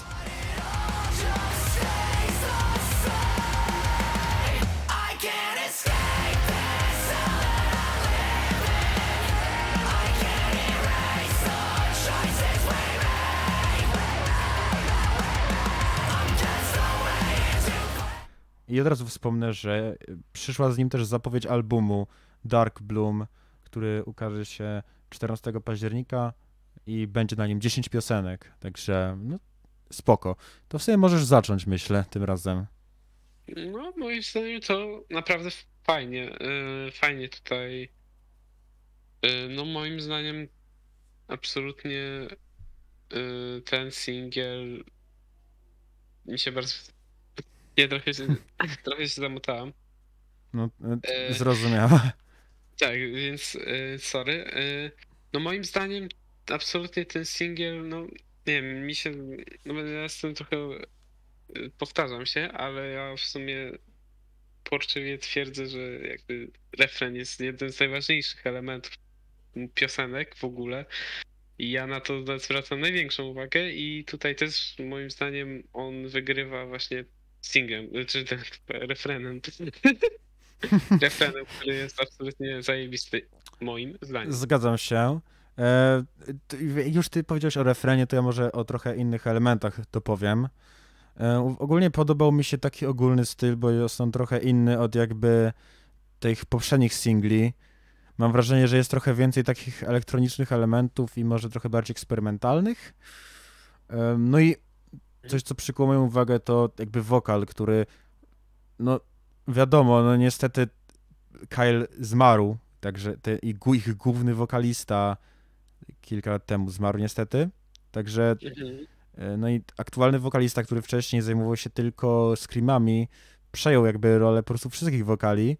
I od razu wspomnę, że przyszła z nim też zapowiedź albumu Dark Bloom, który ukaże się 14 października i będzie na nim 10 piosenek, także no, spoko. To w sumie możesz zacząć, myślę, tym razem. No, moim zdaniem to naprawdę fajnie. y, Fajnie tutaj. y, No, moim zdaniem absolutnie y, ten singiel mi się bardzo. Nie, trochę się, trochę się zamotałem. No, e, E, zrozumiała. Tak, więc y, sorry. y, No, moim zdaniem absolutnie ten singiel, no nie wiem, mi się. No, ja jestem trochę. y, Powtarzam się, ale ja w sumie porczywie twierdzę, że jakby refren jest jednym z najważniejszych elementów piosenek w ogóle. I ja na to zwracam największą uwagę i tutaj też moim zdaniem on wygrywa właśnie singlem, czy ten refrenem. refrenem, który jest absolutnie zajebisty moim zdaniem. Zgadzam się. E, już ty powiedziałeś o refrenie, to ja może o trochę innych elementach to powiem. E, ogólnie podobał mi się taki ogólny styl, bo jest on trochę inny od jakby tych poprzednich singli. Mam wrażenie, że jest trochę więcej takich elektronicznych elementów i może trochę bardziej eksperymentalnych. E, no i coś, co przykuło moją uwagę, to jakby wokal, który no wiadomo, no niestety Kyle zmarł, także te, ich główny wokalista kilka lat temu zmarł niestety. Także Mhm. e, no i aktualny wokalista, który wcześniej zajmował się tylko screamami, przejął jakby rolę po prostu wszystkich wokali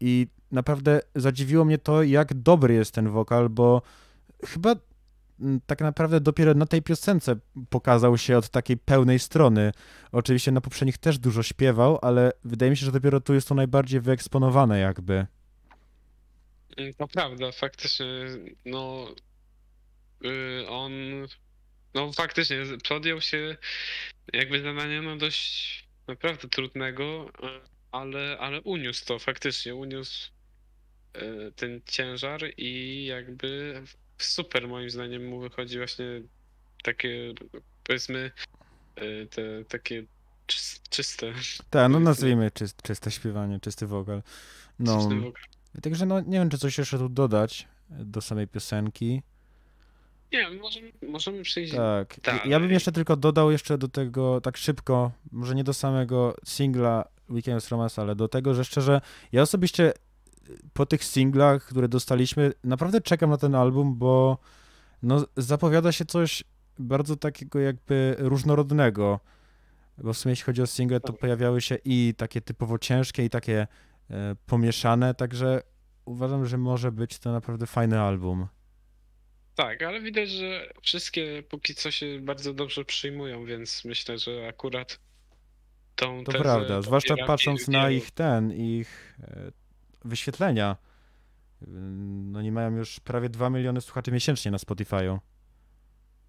i naprawdę zadziwiło mnie to, jak dobry jest ten wokal, bo chyba tak naprawdę dopiero na tej piosence pokazał się od takiej pełnej strony. Oczywiście na poprzednich też dużo śpiewał, ale wydaje mi się, że dopiero tu jest to najbardziej wyeksponowane jakby. To prawda, faktycznie, no y, on no faktycznie podjął się jakby zadania no dość naprawdę trudnego, ale, ale uniósł to faktycznie, uniósł e, ten ciężar i jakby super moim zdaniem mu wychodzi właśnie takie powiedzmy e, te takie czys- czyste. Tak, no nazwijmy czyst, czyste śpiewanie, czysty wokal. No, czysty wokal. także no nie wiem, czy coś jeszcze tu dodać do samej piosenki. Nie, możemy, możemy przejść. Tak. Tak. Ja bym jeszcze tylko dodał jeszcze do tego tak szybko, może nie do samego singla Weekend Romance, ale do tego, że szczerze, ja osobiście po tych singlach, które dostaliśmy, naprawdę czekam na ten album, bo no, zapowiada się coś bardzo takiego jakby różnorodnego. Bo w sumie jeśli chodzi o single, to Tak. pojawiały się i takie typowo ciężkie, i takie e, pomieszane, także uważam, że może być to naprawdę fajny album. Tak, ale widać, że wszystkie póki co się bardzo dobrze przyjmują, więc myślę, że akurat tą To prawda, zwłaszcza patrząc na ich ten, ich e, wyświetlenia. No nie mają już prawie 2 miliony słuchaczy miesięcznie na Spotify'u.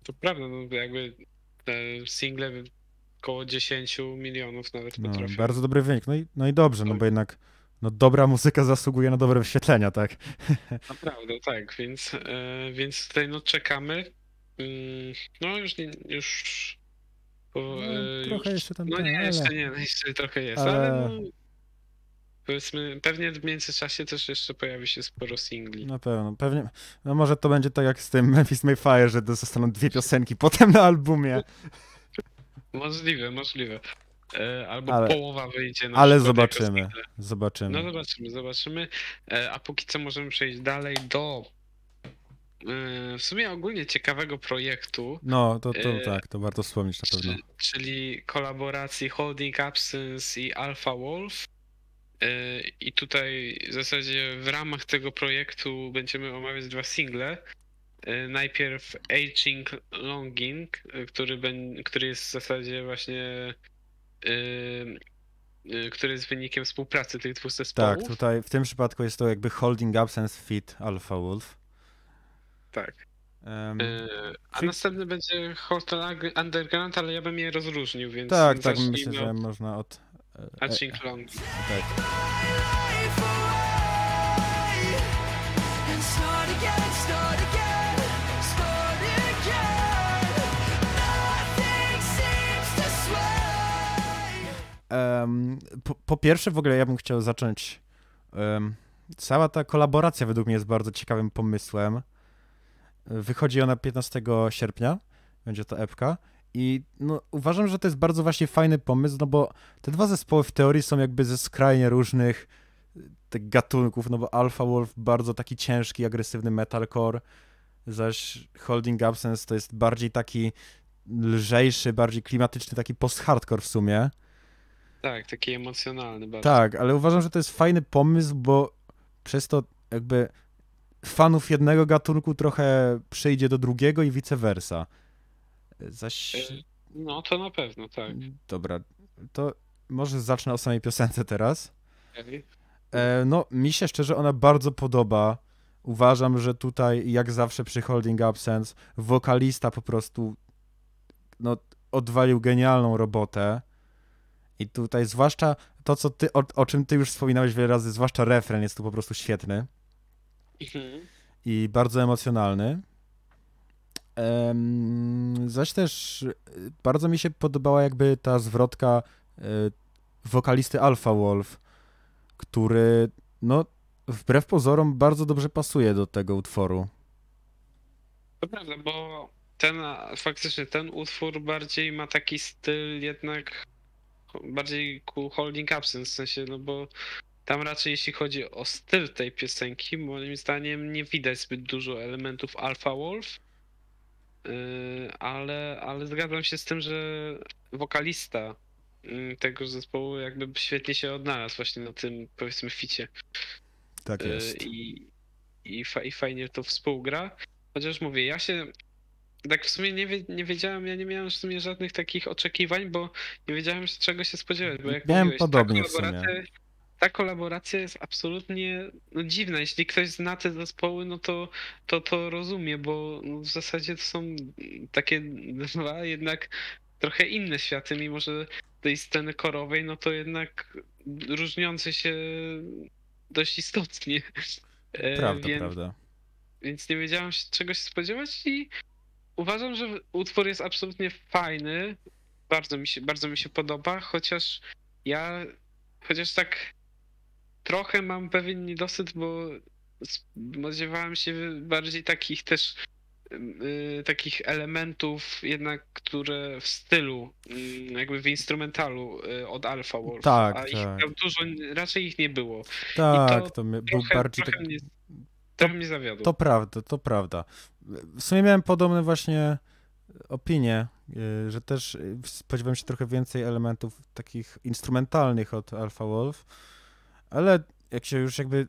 To prawda, no jakby te single około 10 milionów nawet No, potrafią. bardzo dobry wynik. No i, no i dobrze, no bo jednak no, dobra muzyka zasługuje na dobre wyświetlenia, tak? Naprawdę, tak, więc, e, więc tutaj no czekamy. Mm, No już nie, już... Po, No, e, trochę już, jeszcze tam No nie, ale- jeszcze nie, no jeszcze trochę jest, ale- ale, no, powiedzmy, pewnie w międzyczasie też jeszcze pojawi się sporo singli. Na pewno, pewnie. No może to będzie tak jak z tym Memphis Mayfire, że to zostaną dwie piosenki potem na albumie. Możliwe, możliwe. E, Albo Ale- połowa wyjdzie na Ale przykład jako zobaczymy, single. zobaczymy. No zobaczymy, zobaczymy. E, A póki co możemy przejść dalej do e, w sumie ogólnie ciekawego projektu, No, to, to E, tak, to warto wspomnieć na pewno. czy- czyli kolaboracji Holding Absence i Alpha Wolf. E, I tutaj w zasadzie w ramach tego projektu będziemy omawiać dwa single. E, Najpierw Aging Longing, e, który, ben- który jest w zasadzie właśnie który jest wynikiem współpracy tych dwóch zespołów. Tak, tutaj w tym przypadku jest to jakby Holding Absence Fit Alpha Wolf. Tak. E, A następny będzie Hotel Underground, ale ja bym je rozróżnił, więc tak, tak, myślę, że od można od... e, e, Aging Longing. tak. Em, po, po pierwsze, w ogóle ja bym chciał zacząć. em, cała ta kolaboracja według mnie jest bardzo ciekawym pomysłem. Wychodzi ona 15 sierpnia, będzie to epka. I no, uważam, że to jest bardzo właśnie fajny pomysł, no bo te dwa zespoły w teorii są jakby ze skrajnie różnych y, tych gatunków, no bo Alpha Wolf bardzo taki ciężki, agresywny metalcore, zaś Holding Absence to jest bardziej taki lżejszy, bardziej klimatyczny, taki post-hardcore w sumie. Tak, taki emocjonalny bardzo. Tak, ale uważam, że to jest fajny pomysł, bo przez to jakby fanów jednego gatunku trochę przejdzie do drugiego i vice versa. Zaś. E, No to na pewno, tak. Dobra, to może zacznę o samej piosence teraz. E, no, mi się szczerze ona bardzo podoba. Uważam, że tutaj, jak zawsze przy Holding Absence, wokalista po prostu no, odwalił genialną robotę. I tutaj, zwłaszcza to, co ty, o, o czym ty już wspominałeś wiele razy, zwłaszcza refren jest tu po prostu świetny Mhm. i bardzo emocjonalny. Em, zaś też y, bardzo mi się podobała jakby ta zwrotka y, wokalisty Alpha Wolf, który no wbrew pozorom bardzo dobrze pasuje do tego utworu. To prawda, bo ten, faktycznie ten utwór bardziej ma taki styl jednak bardziej ku Holding Absence, w sensie, no bo tam raczej jeśli chodzi o styl tej piosenki, moim zdaniem nie widać zbyt dużo elementów Alpha Wolf, ale, ale zgadzam się z tym, że wokalista yy, tego zespołu jakby świetnie się odnalazł właśnie na tym powiedzmy ficie. Tak Y, jest. I, i, fa, i fajnie to współgra. Chociaż mówię, ja się tak w sumie nie, wie, nie wiedziałem, ja nie miałem w sumie żadnych takich oczekiwań, bo nie wiedziałem czego się spodziewać. Bo jak Miałem mówiłeś, podobnie ta w sumie. Ta kolaboracja jest absolutnie no, dziwna. Jeśli ktoś zna te zespoły, no to to, to rozumie, bo no, w zasadzie to są takie dwa jednak trochę inne światy, mimo że tej sceny korowej, no to jednak różniące się dość istotnie. E, Prawda, więc, prawda. więc nie wiedziałam się czego się spodziewać i uważam, że utwór jest absolutnie fajny. Bardzo mi się, bardzo mi się podoba, chociaż ja, chociaż tak trochę mam pewien niedosyt, bo spodziewałem się bardziej takich też y, takich elementów jednak, które w stylu, y, jakby w instrumentalu y, od Alpha Wolf, Tak, a ich tak. tam dużo, raczej ich nie było. Tak, to to, my- był Trochę, bardziej trochę, tak... mnie, trochę mnie zawiodło. To prawda, to prawda. W sumie miałem podobne właśnie opinie, y, że też spodziewałem się trochę więcej elementów takich instrumentalnych od Alpha Wolf, ale jak się już jakby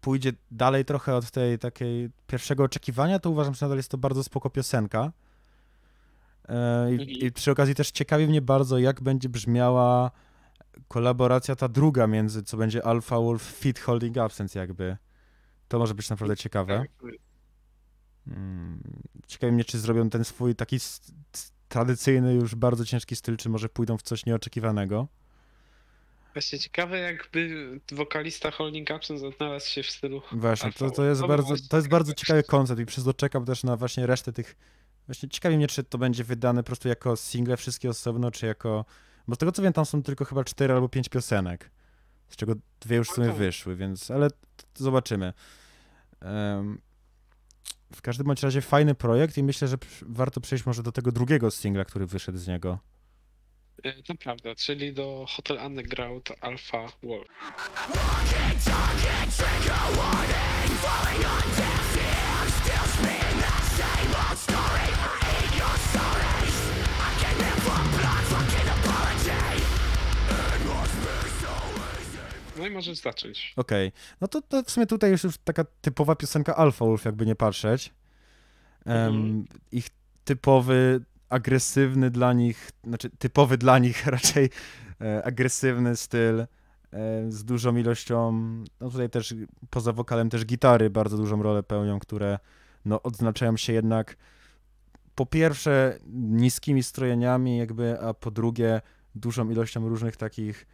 pójdzie dalej trochę od tej takiej pierwszego oczekiwania, to uważam, że nadal jest to bardzo spoko piosenka. E, I, I przy okazji też ciekawi mnie bardzo, jak będzie brzmiała kolaboracja ta druga między, co będzie Alpha Wolf Fit Holding Absence jakby. To może być naprawdę ciekawe. Tak, Mm, Ciekawi mnie, czy zrobią ten swój taki tradycyjny, już bardzo ciężki styl, czy może pójdą w coś nieoczekiwanego. Właśnie ciekawe, jakby wokalista Holding Absence znalazł się w stylu. Właśnie, to, to jest by bardzo, to jest bardzo ciekawy koncept i przez to czekam też na właśnie resztę tych... Właśnie ciekawi mnie, czy to będzie wydane po prostu jako single wszystkie osobno, czy jako... Bo z tego co wiem, tam są tylko chyba cztery albo pięć piosenek, z czego dwie już w sumie No wyszły, więc... Ale zobaczymy. Em, w każdym bądź razie fajny projekt i myślę, że warto przejść może do tego drugiego singla, który wyszedł z niego. E, To prawda, czyli do Hotel Underground Alpha Wolf. No i możesz zacząć. Okej, no to, to w sumie tutaj już, taka typowa piosenka Alpha Wolf, jakby nie patrzeć. Mhm. Ich typowy, agresywny dla nich, znaczy typowy dla nich raczej e, agresywny styl e, z dużą ilością, no tutaj też poza wokalem też gitary bardzo dużą rolę pełnią, które no odznaczają się jednak po pierwsze niskimi strojeniami jakby, a po drugie dużą ilością różnych takich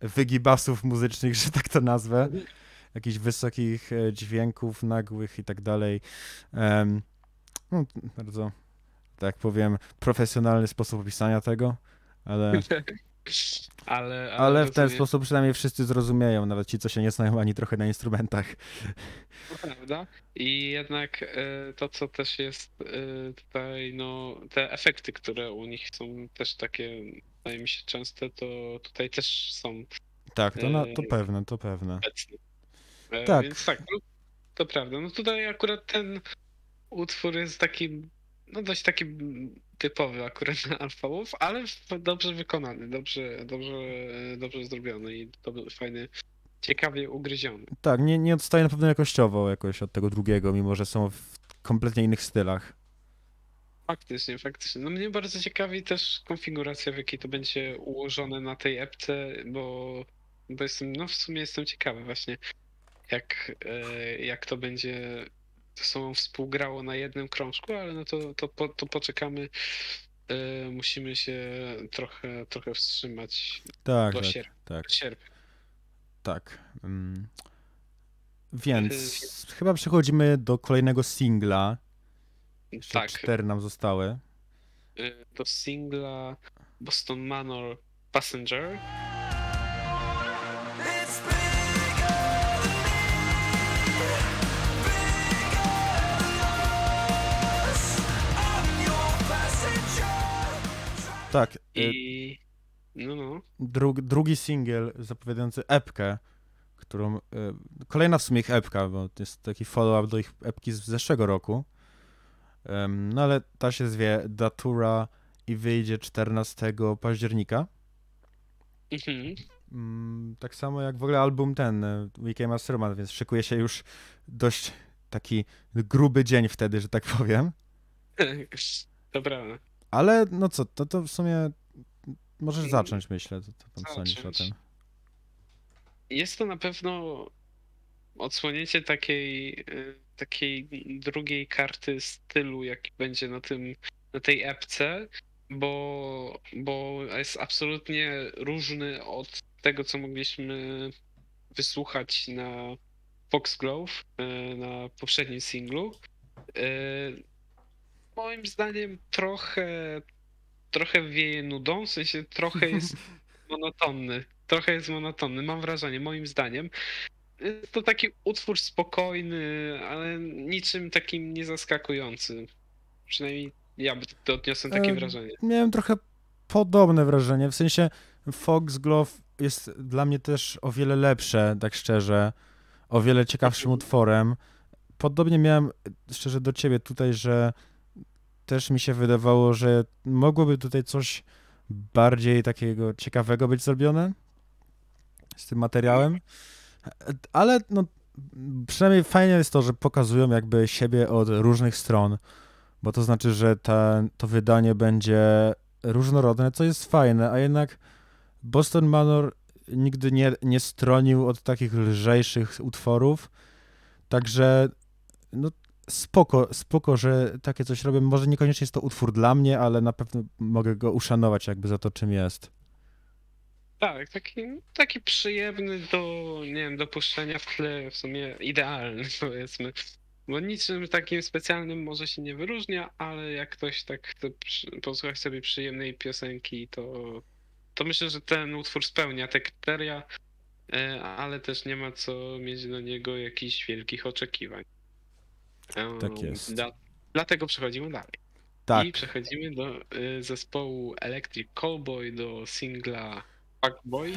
wygibasów muzycznych, że tak to nazwę, jakichś wysokich e, dźwięków nagłych i tak dalej. Em, no, bardzo, tak powiem, profesjonalny sposób opisania tego, ale, Ale, ale w ten rozumiem, sposób przynajmniej wszyscy zrozumieją, nawet ci, co się nie znają ani trochę na instrumentach. to Prawda? I jednak e, to, co też jest e, tutaj, no, te efekty, które u nich są też takie, wydaje mi się, częste, to tutaj też są Tak, to, na, to Ej. pewne, to pewne. E, Tak. Więc tak, no, to prawda. No tutaj akurat ten utwór jest taki, no dość taki typowy akurat na Wolf, ale dobrze wykonany, dobrze, dobrze, dobrze zrobiony i był fajny, ciekawie ugryziony. Tak, nie, nie odstaje na pewno jakościowo jakoś od tego drugiego, mimo że są w kompletnie innych stylach. Faktycznie, faktycznie. No mnie bardzo ciekawi też konfiguracja, w jakiej to będzie ułożone na tej epce, bo, bo jestem, no w sumie jestem ciekawy właśnie, jak, e, jak to będzie ze sobą współgrało na jednym krążku, ale no to, to, po, to poczekamy. E, Musimy się trochę, trochę wstrzymać Tak, do tak, sierpnia. tak, Do sierpnia. tak. Mm. Więc chyba przechodzimy do kolejnego singla. Jeszcze Tak, cztery nam zostały. e, do singla Boston Manor Passenger. I no, no. drug, drugi singiel zapowiadający epkę, którą... Y, kolejna w sumie ich epka, bo to jest taki follow-up do ich epki z zeszłego roku. No ale ta się zwie Datura i wyjdzie 14 października. Mhm. Mm, tak samo jak w ogóle album ten, y, Weekend Masterman, więc szykuje się już dość taki gruby dzień wtedy, że tak powiem. Prawda. Ale no co, to, to w sumie możesz zacząć, myślę. To, to tam sądzisz o zacząć. tym. jest to na pewno odsłonięcie takiej, y, takiej drugiej karty stylu, jaki będzie na tym, na tej epce, bo, bo jest absolutnie różny od tego, co mogliśmy wysłuchać na Foxglove, y, na poprzednim singlu. Y, Moim zdaniem trochę, trochę wieje nudą, w sensie trochę jest monotonny. Trochę jest monotonny, mam wrażenie, moim zdaniem. To taki utwór spokojny, ale niczym takim nie zaskakujący. Przynajmniej ja by to odniosłem takie E, wrażenie. Miałem trochę podobne wrażenie, w sensie Foxglove jest dla mnie też o wiele lepsze, tak szczerze, o wiele ciekawszym utworem. Podobnie miałem, szczerze, do ciebie tutaj, że też mi się wydawało, że mogłoby tutaj coś bardziej takiego ciekawego być zrobione z tym materiałem, ale no, przynajmniej fajnie jest to, że pokazują jakby siebie od różnych stron, bo to znaczy, że ta, to wydanie będzie różnorodne, co jest fajne, a jednak Boston Manor nigdy nie, nie stronił od takich lżejszych utworów, także no spoko, spoko, że takie coś robię. Może niekoniecznie jest to utwór dla mnie, ale na pewno mogę go uszanować jakby za to, czym jest. Tak, taki, taki przyjemny do, nie wiem, do puszczenia w tle, w sumie idealny powiedzmy. Bo niczym takim specjalnym może się nie wyróżnia, ale jak ktoś tak chce posłuchać sobie przyjemnej piosenki, to, to myślę, że ten utwór spełnia te kryteria, e, ale też nie ma co mieć na niego jakichś wielkich oczekiwań. Tak jest. Dla, dlatego przechodzimy dalej. Tak, I przechodzimy do y, zespołu Electric Callboy, do singla Fuckboy.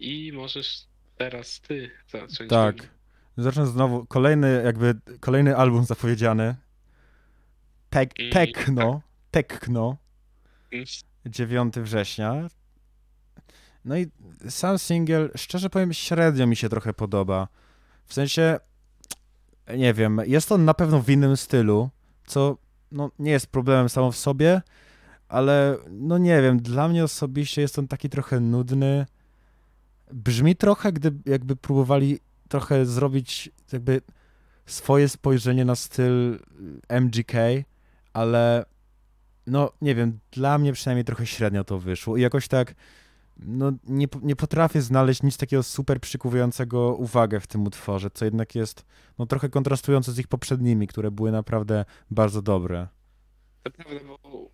I możesz teraz ty zacząć. tak. Zacznę znowu, kolejny jakby, kolejny album zapowiedziany. Tek, tekno, Tekno, Mm, 9 września. No i sam singiel, szczerze powiem, średnio mi się trochę podoba. W sensie, nie wiem, jest on na pewno w innym stylu, co no, nie jest problemem samo w sobie, ale no nie wiem, dla mnie osobiście jest on taki trochę nudny. Brzmi trochę, gdy jakby próbowali trochę zrobić jakby swoje spojrzenie na styl MGK, ale no nie wiem, dla mnie przynajmniej trochę średnio to wyszło i jakoś tak no nie, nie potrafię znaleźć nic takiego super przykuwającego uwagę w tym utworze, co jednak jest no trochę kontrastujące z ich poprzednimi, które były naprawdę bardzo dobre. To prawda, bo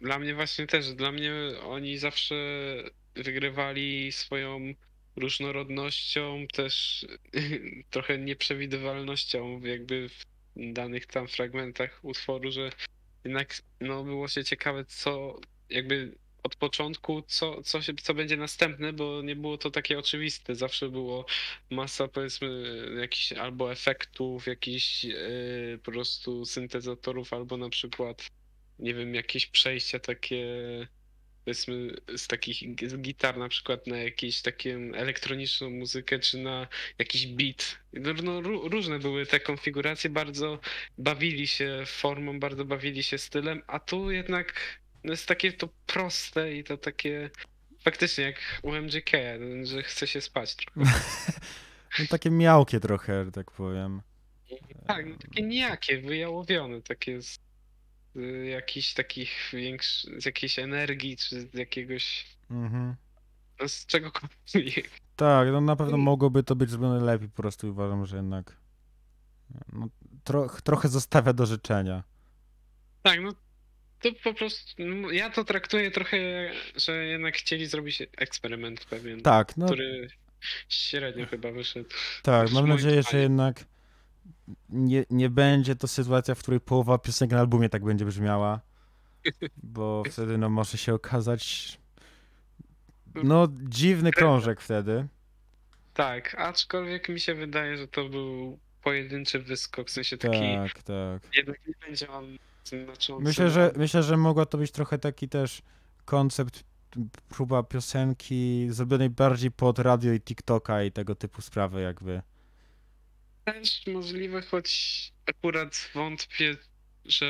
dla mnie właśnie też, dla mnie oni zawsze wygrywali swoją różnorodnością, też trochę nieprzewidywalnością jakby w danych tam fragmentach utworu, że jednak no, było się ciekawe, co jakby od początku, co, co, się, co będzie następne, bo nie było to takie oczywiste. Zawsze było masa, powiedzmy, jakichś albo efektów, jakichś yy, po prostu syntezatorów, albo na przykład, nie wiem, jakieś przejścia takie, powiedzmy, z takich z gitar na przykład na jakieś takie elektroniczną muzykę, czy na jakiś beat. No, no, ró- różne były te konfiguracje, bardzo bawili się formą, bardzo bawili się stylem, a tu jednak no jest takie to proste i to takie faktycznie jak u MGK, że chce się spać trochę. No takie miałkie trochę, tak powiem. Tak, no takie nijakie, wyjałowione, takie z, z jakichś takich większych, z jakiejś energii, czy z jakiegoś, Mhm. no z czegokolwiek. Tak, no na pewno mogłoby to być zrobione lepiej, po prostu uważam, że jednak no, tro, trochę zostawia do życzenia. Tak, no to po prostu, no, ja to traktuję trochę, że jednak chcieli zrobić eksperyment pewien, Tak, no który średnio chyba wyszedł. tak, mam moim nadzieję, że jednak nie, nie będzie to sytuacja, w której połowa piosenek na albumie tak będzie brzmiała, bo wtedy no może się okazać no dziwny krążek wtedy. Tak, aczkolwiek mi się wydaje, że to był pojedynczy wyskok, w sensie taki, Tak, tak. jednak nie będzie on znaczący. Myślę, że myślę, że mogła to być trochę taki też koncept, próba piosenki zrobionej bardziej pod radio i TikToka i tego typu sprawy jakby. Też możliwe, choć akurat wątpię, że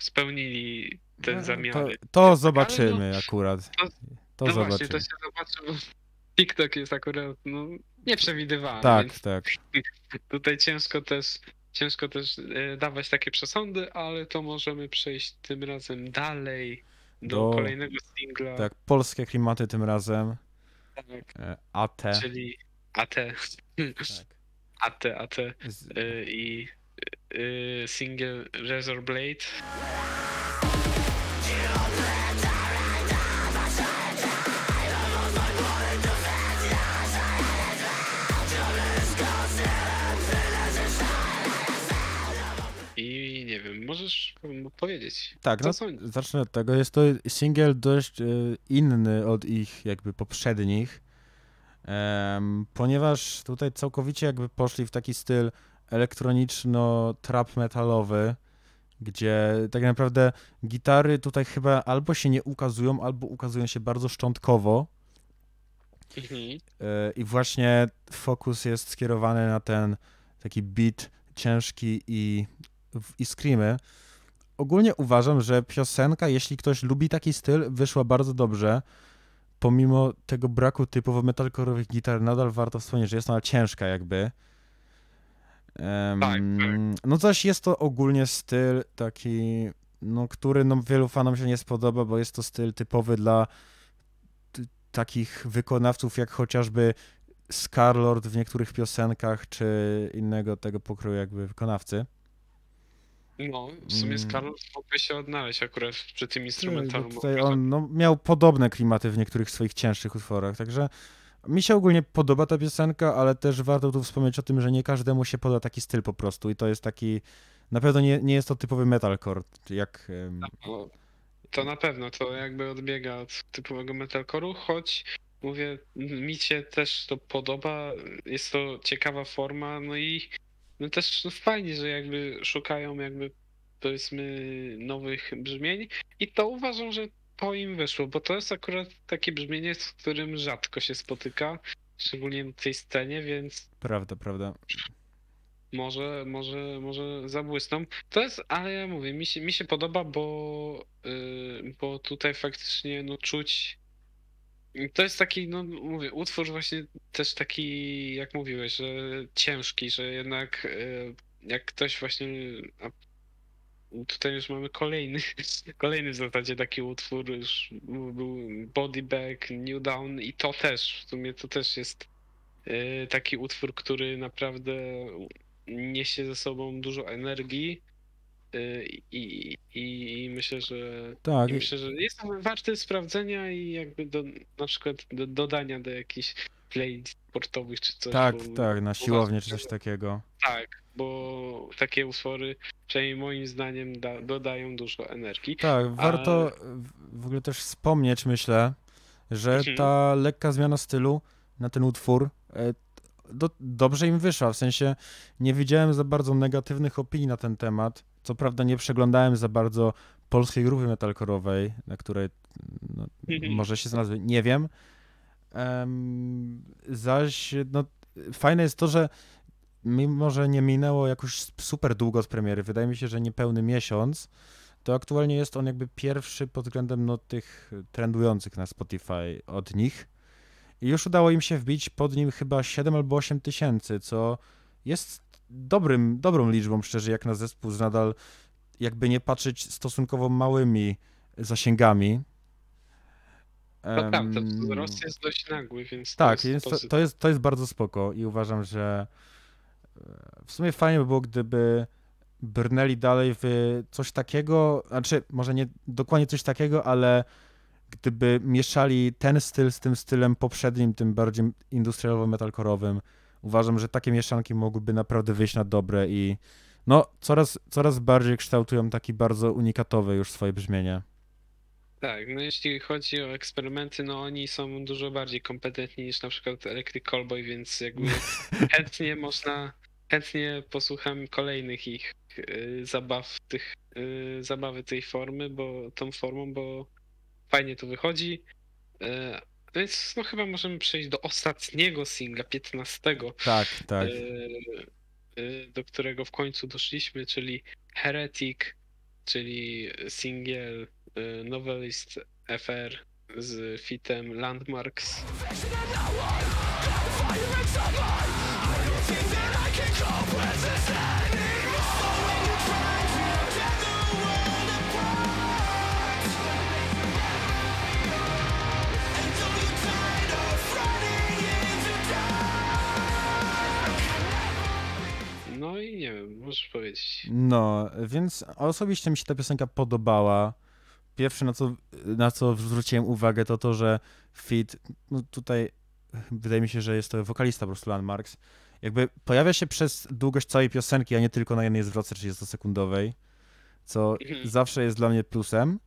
spełnili te No, zamiary. To, to Ale zobaczymy no, akurat. to- To no zobaczymy. właśnie, to się zobaczy, bo TikTok jest akurat no, nieprzewidywalny. Tak, więc tak. Tutaj ciężko też, ciężko też e, dawać takie przesądy, ale to możemy przejść tym razem dalej do, Do- kolejnego singla. Tak, polskie klimaty tym razem. tak, e, AT. czyli AT. Tak. AT, AT Z- e, i e, single Razor Blade. I nie wiem, możesz powiedzieć. Tak, Co no sądzisz? zacznę od tego. Jest to singiel dość e, inny od ich jakby poprzednich, ponieważ tutaj całkowicie jakby poszli w taki styl elektroniczno-trap metalowy, gdzie tak naprawdę gitary tutaj chyba albo się nie ukazują, albo ukazują się bardzo szczątkowo. Mhm. E, I właśnie fokus jest skierowany na ten taki beat ciężki i, i screamy. Ogólnie uważam, że piosenka, jeśli ktoś lubi taki styl, wyszła bardzo dobrze. Pomimo tego braku typowo metalcore'owych gitar, nadal warto wspomnieć, że jest ona ciężka jakby. Tak, No zaś jest to ogólnie styl taki, no, który no, wielu fanom się nie spodoba, bo jest to styl typowy dla takich wykonawców jak chociażby Scarlord w niektórych piosenkach, czy innego tego pokroju jakby wykonawcy. No, w sumie Mm. Scarlett mógłby się odnaleźć akurat przy tym instrumentalu. bo tutaj on no, miał podobne klimaty w niektórych swoich cięższych utworach, także mi się ogólnie podoba ta piosenka, ale też warto tu wspomnieć o tym, że nie każdemu się poda taki styl po prostu i to jest taki, na pewno nie, nie jest to typowy metalcore, jak... No, to na pewno, to jakby odbiega od typowego metalcore'u, choć mówię, mi się też to podoba, jest to ciekawa forma, no i no też fajnie, że jakby szukają jakby powiedzmy nowych brzmień i to uważam, że to im wyszło, bo to jest akurat takie brzmienie, z którym rzadko się spotyka, szczególnie na tej scenie, więc Prawda, prawda. może, może, może zabłysną. To jest, ale ja mówię, mi się, mi się podoba, bo, yy, bo tutaj faktycznie no, czuć. To jest taki, no mówię, utwór właśnie też taki, jak mówiłeś, że ciężki, że jednak yy, jak ktoś właśnie. Tutaj już mamy kolejny, kolejny w zasadzie taki utwór, już był Body New Down i to też, w sumie to też jest yy, taki utwór, który naprawdę niesie ze sobą dużo energii i, i, i myślę, że Tak, i myślę, że jest warty sprawdzenia i jakby do, na przykład do, dodania do jakichś playlist sportowych czy coś. tak, bo, tak, na siłownię czy coś takiego. Tak, bo takie utwory, przynajmniej moim zdaniem, da, dodają dużo energii. Tak, warto w- w ogóle też wspomnieć, myślę, że Mhm. ta lekka zmiana stylu na ten utwór e, do, dobrze im wyszła. W sensie nie widziałem za bardzo negatywnych opinii na ten temat. Co prawda nie przeglądałem za bardzo polskiej grupy metalcore'owej, na której no, Mhm. może się znalazły, nie wiem. Em, zaś no, fajne jest to, że mimo, że nie minęło jakoś super długo od premiery, wydaje mi się, że niepełny miesiąc, to aktualnie jest on jakby pierwszy pod względem no, tych trendujących na Spotify od nich. I już udało im się wbić pod nim chyba 7 albo 8 tysięcy, co jest dobrym, dobrą liczbą, szczerze, jak na zespół z nadal, jakby nie patrzeć, stosunkowo małymi zasięgami. To prawda, Em, wzrost jest dość nagły, więc tak, to jest, jest to, to, jest, to jest bardzo spoko i uważam, że e, w sumie fajnie by było, gdyby brnęli dalej w coś takiego, znaczy może nie dokładnie coś takiego, ale gdyby mieszali ten styl z tym stylem poprzednim, tym bardziej industrialowo-metalkorowym, uważam, że takie mieszanki mogłyby naprawdę wyjść na dobre i no coraz, coraz bardziej kształtują taki bardzo unikatowe już swoje brzmienie. Tak, no jeśli chodzi o eksperymenty, no oni są dużo bardziej kompetentni niż na przykład Electric Callboy, więc jakby chętnie można, chętnie posłucham kolejnych ich y, zabaw, tych, y, zabawy tej formy, bo tą formą, bo fajnie to wychodzi. Y, Więc no chyba możemy przejść do ostatniego singla, 15. Tak, tak. Y, y, do którego w końcu doszliśmy, czyli Heretic, czyli singiel y, Novelist FR z fitem Landmarks. No i nie wiem, możesz powiedzieć. No, więc osobiście mi się ta piosenka podobała. Pierwsze, na co, na co zwróciłem uwagę, to to, że Fit, no tutaj wydaje mi się, że jest to wokalista po prostu Landmarks, jakby pojawia się przez długość całej piosenki, a nie tylko na jednej zwrotce 30-sekundowej, co Mhm. zawsze jest dla mnie plusem.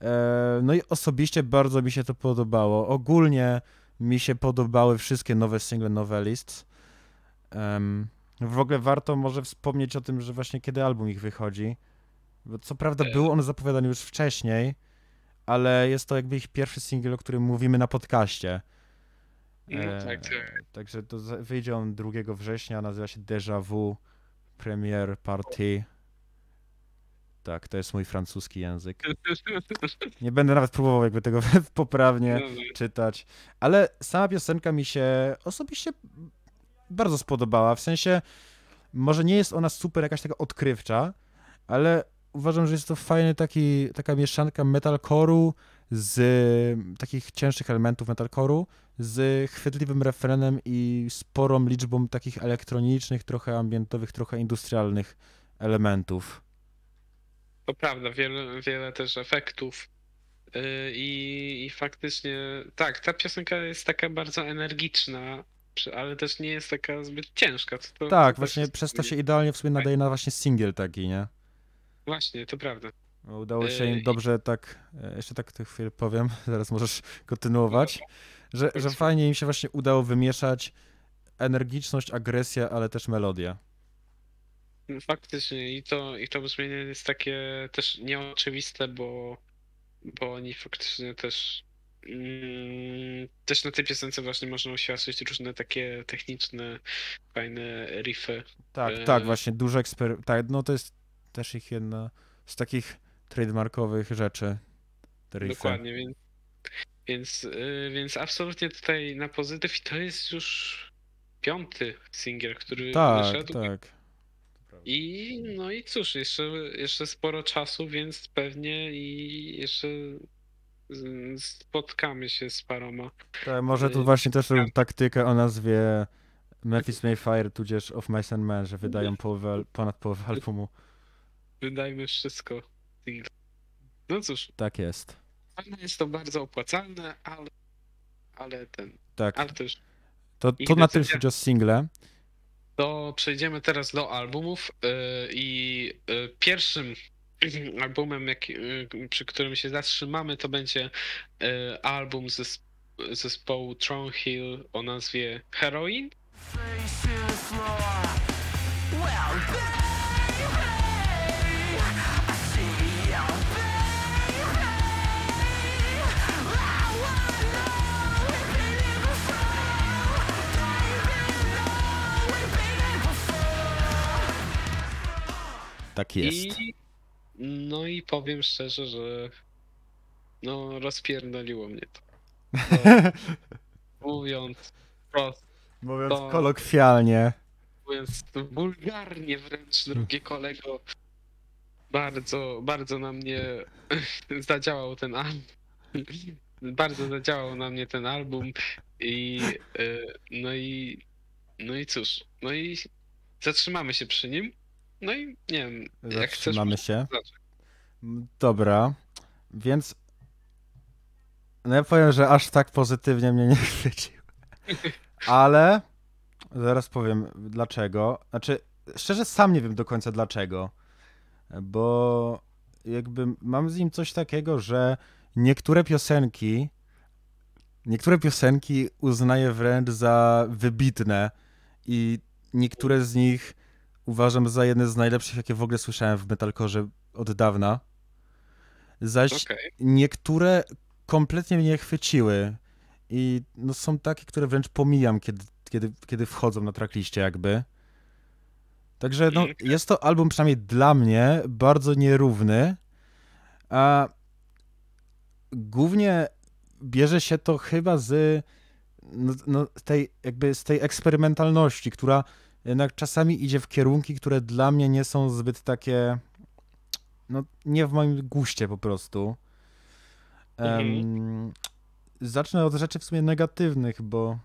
E, No i osobiście bardzo mi się to podobało. Ogólnie mi się podobały wszystkie nowe single Novelist. Em, W ogóle warto może wspomnieć o tym, że właśnie kiedy album ich wychodzi. Bo co prawda E. był on zapowiadany już wcześniej, ale jest to jakby ich pierwszy singiel, o którym mówimy na podcaście. No E, tak, tak. Także to wyjdzie on 2 września, nazywa się Déjà Vu Premier Party. Tak, to jest mój francuski język. Nie będę nawet próbował jakby tego poprawnie czytać, ale sama piosenka mi się osobiście bardzo spodobała, w sensie może nie jest ona super jakaś taka odkrywcza, ale uważam, że jest to fajny taki, taka mieszanka metalcore'u z takich cięższych elementów metalcore'u z chwytliwym refrenem i sporą liczbą takich elektronicznych, trochę ambientowych, trochę industrialnych elementów. To prawda, wiele, wiele też efektów. Yy, I, I faktycznie, tak, ta piosenka jest taka bardzo energiczna, ale też nie jest taka zbyt ciężka. To, to, Tak, to właśnie przez to się idealnie w sumie nadaje na właśnie singiel taki, nie? Właśnie, to prawda. Bo Udało się im Yy, dobrze tak, e, jeszcze tak tę chwilę powiem, zaraz możesz kontynuować, że, że Powiedz. fajnie im się właśnie udało wymieszać energiczność, agresję, ale też melodię. Faktycznie i to, i to brzmienie jest takie też nieoczywiste, bo, bo oni faktycznie też też na tej piosence właśnie można uświadczyć różne takie techniczne, fajne riffy. Tak, E, tak, właśnie dużo eksper... Tak, no to jest też ich jedna z takich trademarkowych rzeczy. Dokładnie, więc, więc, yy, więc absolutnie tutaj na pozytyw i to jest już piąty singiel, który Tak, wyszedł. tak. I no i cóż, jeszcze, jeszcze sporo czasu, więc pewnie i jeszcze spotkamy się z paroma. Tak, może tu Yy, właśnie też robią taktykę o nazwie Memphis Mayfire, tudzież Of Mice and Men, że wydają połowę, ponad połowę albumu. Wydajmy wszystko. single. No cóż, Tak jest. jest to bardzo opłacalne, ale, ale ten, Tak, ale też. to, to na tym decyzja- chodzi o single. To przejdziemy teraz do albumów yy, i yy, pierwszym albumem, jak, yy, przy którym się zatrzymamy, to będzie yy, album zes- zespołu Thornhill o nazwie Heroin. Tak jest. I, no i powiem szczerze, że no rozpierdoliło mnie to. Mówiąc prosto, Mówiąc to- kolokwialnie. mówiąc wulgarnie wręcz, drogie kolego, bardzo, bardzo na mnie zadziałał ten album. Bardzo zadziałał na mnie ten album i y, no i no i cóż, no i zatrzymamy się przy nim. No i nie wiem, jak chcesz. Zatrzymamy się. zacząć. M, Dobra, więc no ja powiem, że aż tak pozytywnie mnie nie chwycił. Ale zaraz powiem dlaczego. Znaczy, szczerze sam nie wiem do końca dlaczego. Bo jakby mam z nim coś takiego, że niektóre piosenki niektóre piosenki uznaję wręcz za wybitne i niektóre z nich uważam za jedne z najlepszych, jakie w ogóle słyszałem w metalkorze od dawna. Zaś Okej. niektóre kompletnie mnie chwyciły i no, są takie, które wręcz pomijam, kiedy, kiedy, kiedy wchodzą na trackliście jakby. Także no, Mm, jest to album przynajmniej dla mnie bardzo nierówny, a głównie bierze się to chyba z no, no, tej, jakby z tej eksperymentalności, która jednak czasami idzie w kierunki, które dla mnie nie są zbyt takie, no nie w moim guście po prostu. Em, zacznę od rzeczy w sumie negatywnych, bo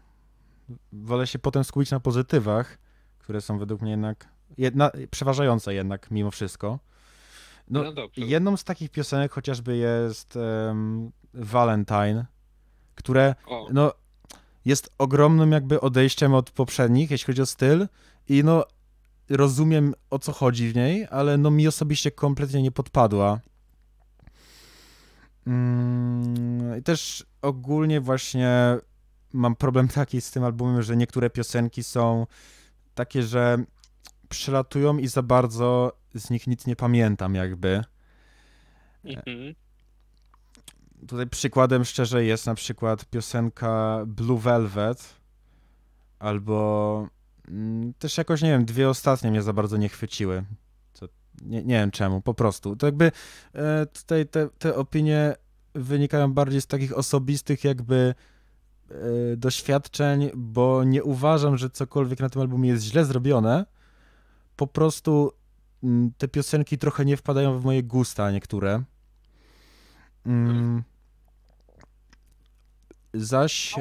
wolę się potem skupić na pozytywach, które są według mnie jednak jedna, przeważające jednak mimo wszystko. No, No jedną z takich piosenek chociażby jest em, Valentine, które O, no, jest ogromnym jakby odejściem od poprzednich, jeśli chodzi o styl i no rozumiem o co chodzi w niej, ale no mi osobiście kompletnie nie podpadła. Mm, I też ogólnie właśnie mam problem taki z tym albumem, że niektóre piosenki są takie, że przelatują i za bardzo z nich nic nie pamiętam jakby. mhm. Tutaj przykładem szczerze jest na przykład piosenka Blue Velvet, albo mm, też jakoś, nie wiem, dwie ostatnie mnie za bardzo nie chwyciły. Co, nie, nie wiem czemu, po prostu. To jakby e, tutaj te, te opinie wynikają bardziej z takich osobistych jakby e, doświadczeń, bo nie uważam, że cokolwiek na tym albumie jest źle zrobione. Po prostu mm, te piosenki trochę nie wpadają w moje gusta niektóre. Mm. Zaś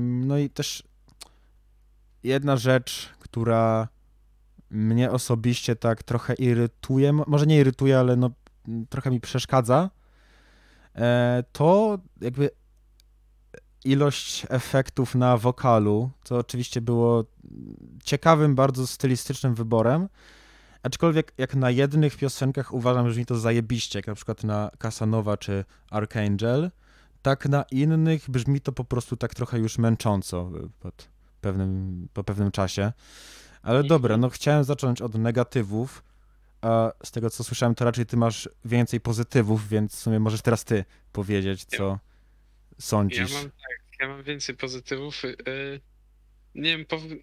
no i też jedna rzecz, która mnie osobiście tak trochę irytuje, mo- może nie irytuje, ale no trochę mi przeszkadza, e, to jakby ilość efektów na wokalu, co oczywiście było ciekawym, bardzo stylistycznym wyborem, Aczkolwiek jak na jednych piosenkach uważam, że brzmi to zajebiście, jak na przykład na Casanova czy Archangel, tak na innych brzmi to po prostu tak trochę już męcząco y, pod pewnym, po pewnym czasie. Ale dobra, no chciałem zacząć od negatywów, a z tego co słyszałem, to raczej ty masz więcej pozytywów, więc w sumie możesz teraz ty powiedzieć, co Ja sądzisz. mam tak, ja mam więcej pozytywów. y, Nie wiem, pow-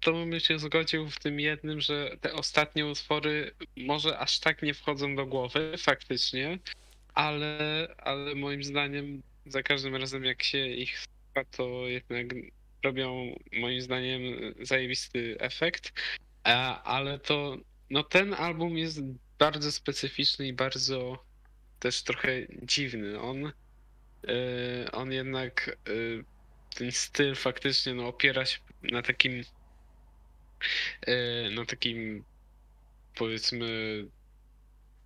to bym się zgodził w tym jednym, że te ostatnie utwory może aż tak nie wchodzą do głowy, faktycznie, ale, ale moim zdaniem za każdym razem jak się ich słucha, to jednak robią moim zdaniem zajebisty efekt, A, ale to no ten album jest bardzo specyficzny i bardzo też trochę dziwny. On, y, on jednak y, ten styl faktycznie no, opiera się na takim na takim powiedzmy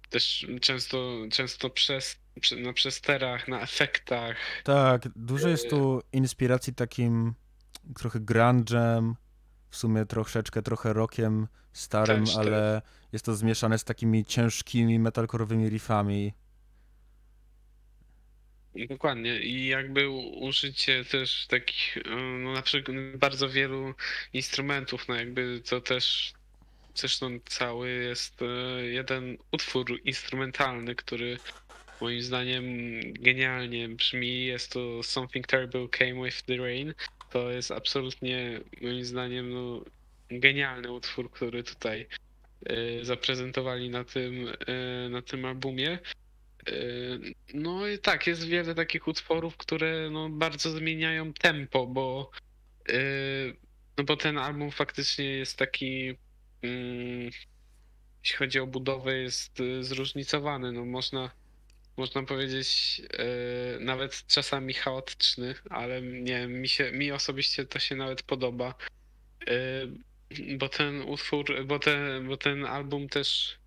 też często, często przez, na przesterach, na efektach. Tak, dużo jest tu inspiracji takim trochę grunge'em, w sumie troszeczkę, trochę rockiem starym, Też, ale jest to zmieszane z takimi ciężkimi metalkorowymi riffami. Dokładnie. I jakby użycie też takich, y, no na przykład bardzo wielu instrumentów, no jakby to też zresztą cały jest y, jeden utwór instrumentalny, który moim zdaniem genialnie brzmi. Jest to Something Terrible Came With The Rain. To jest absolutnie moim zdaniem no, genialny utwór, który tutaj y, zaprezentowali na tym, y, na tym albumie. No i tak, jest wiele takich utworów, które no, bardzo zmieniają tempo, bo, no bo ten album faktycznie jest taki, jeśli chodzi o budowę, jest y, zróżnicowany. No, można, można powiedzieć yy, nawet czasami chaotyczny, ale nie mi, się, mi osobiście to się nawet podoba. Yy, Bo ten utwór, bo ten, bo ten album też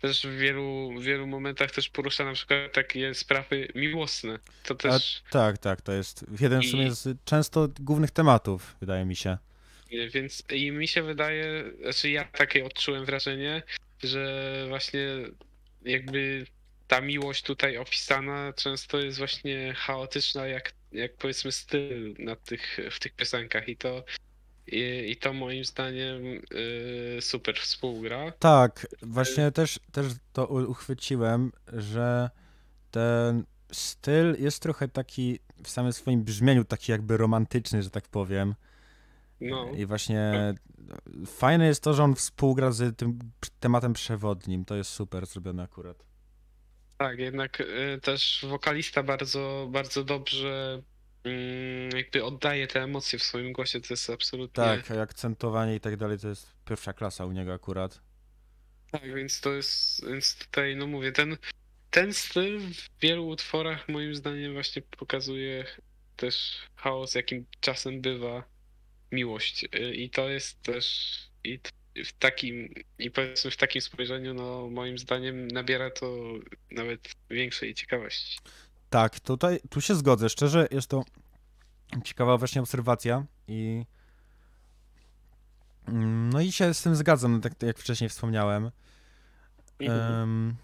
też w wielu, w wielu momentach też porusza na przykład takie sprawy miłosne. To też, Tak, tak, to jest jeden w sumie I- z często głównych tematów, wydaje mi się. Więc i mi się wydaje, znaczy ja takie odczułem wrażenie, że właśnie jakby ta miłość tutaj opisana często jest właśnie chaotyczna, jak, jak powiedzmy styl na tych, w tych piosenkach i to i, i to moim zdaniem y, super współgra. Tak, właśnie też, też to uchwyciłem, że ten styl jest trochę taki w samym swoim brzmieniu taki jakby romantyczny, że tak powiem. No, I właśnie fajne jest to, że on współgra z tym tematem przewodnim. To jest super zrobione akurat. tak, jednak y, też wokalista bardzo, bardzo dobrze mm, jakby oddaje te emocje w swoim głosie, to jest absolutnie... Tak, akcentowanie i tak dalej to jest pierwsza klasa u niego akurat. Tak, więc to jest, więc tutaj, no mówię, ten, ten styl w wielu utworach moim zdaniem właśnie pokazuje też chaos, jakim czasem bywa miłość. Y, I to jest też, i w takim, i powiedzmy w takim spojrzeniu, no moim zdaniem nabiera to nawet większej ciekawości. Tak, tutaj, tu się zgodzę. Szczerze, jest to ciekawa właśnie obserwacja i Mm, no i się z tym zgadzam, tak jak wcześniej wspomniałem. Em,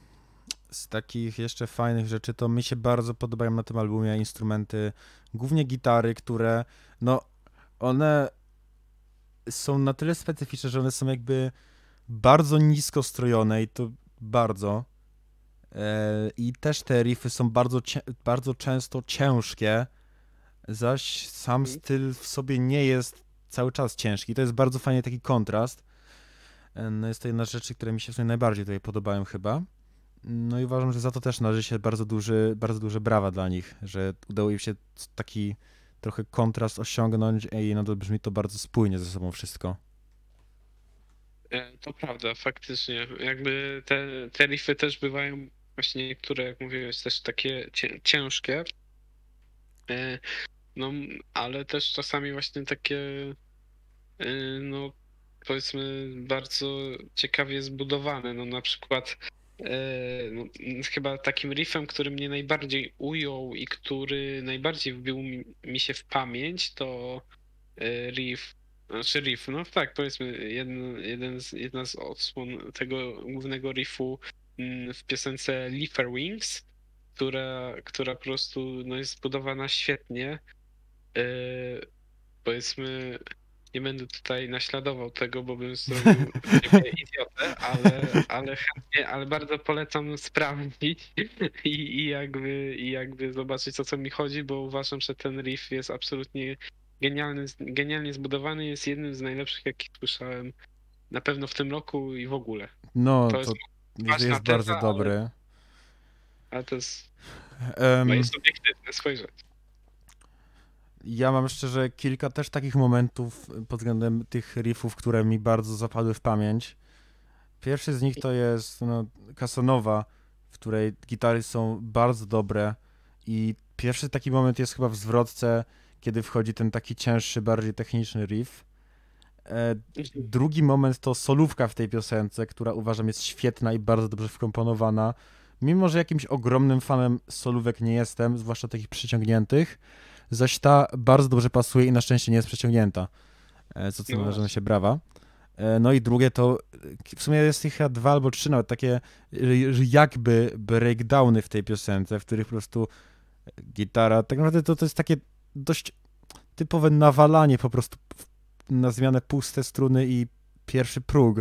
z takich jeszcze fajnych rzeczy, to mi się bardzo podobają na tym albumie instrumenty, głównie gitary, które, no, one są na tyle specyficzne, że one są jakby bardzo nisko strojone i to bardzo. E, I też te riffy są bardzo, bardzo często ciężkie, zaś sam Mhm. styl w sobie nie jest cały czas ciężki. To jest bardzo fajnie taki kontrast. E, No jest to jedna z rzeczy, które mi się w sumie najbardziej tutaj podobają chyba. No i uważam, że za to też należy się bardzo duży, bardzo duże brawa dla nich, że udało im się taki trochę kontrast osiągnąć i nadal brzmi to bardzo spójnie ze sobą wszystko. E, To prawda, faktycznie. Jakby te, te riffy też bywają właśnie niektóre, jak mówiłeś, też takie cię, ciężkie. E, No, ale też czasami właśnie takie, e, no powiedzmy, bardzo ciekawie zbudowane. No na przykład no, chyba takim riffem, który mnie najbardziej ujął i który najbardziej wbił mi, się w pamięć, to e, riff znaczy riff, no tak, powiedzmy, jeden, jeden z, jedna z odsłon tego głównego riffu mm, w piosence Leafer Wings, która, która po prostu no, jest zbudowana świetnie. Yy, powiedzmy, nie będę tutaj naśladował tego, bo bym zrobił idiotę, ale, ale chętnie, ale bardzo polecam sprawdzić i, i, jakby, i jakby zobaczyć o co mi chodzi, bo uważam, że ten riff jest absolutnie genialny, genialnie zbudowany, jest jednym z najlepszych, jakich słyszałem na pewno w tym roku i w ogóle. No, To to jest jest, jest teza, bardzo ale- dobry. Ale to jest Em, moje subiektywne spojrzenie. Ja mam szczerze kilka też takich momentów pod względem tych riffów, które mi bardzo zapadły w pamięć. Pierwszy z nich to jest no, w której gitary są bardzo dobre i pierwszy taki moment jest chyba w zwrotce, kiedy wchodzi ten taki cięższy, bardziej techniczny riff. E, drugi moment to solówka w tej piosence, która uważam jest świetna i bardzo dobrze wkomponowana. Mimo, że jakimś ogromnym fanem solówek nie jestem, zwłaszcza takich przyciągniętych, zaś ta bardzo dobrze pasuje i na szczęście nie jest przeciągnięta, e, co należą właśnie. się brawa. E, No i drugie to, e, w sumie jest ich chyba dwa albo trzy nawet takie jakby breakdowny w tej piosence, w których po prostu gitara, tak naprawdę to, to jest takie dość typowe nawalanie po prostu na zmianę puste struny i pierwszy próg,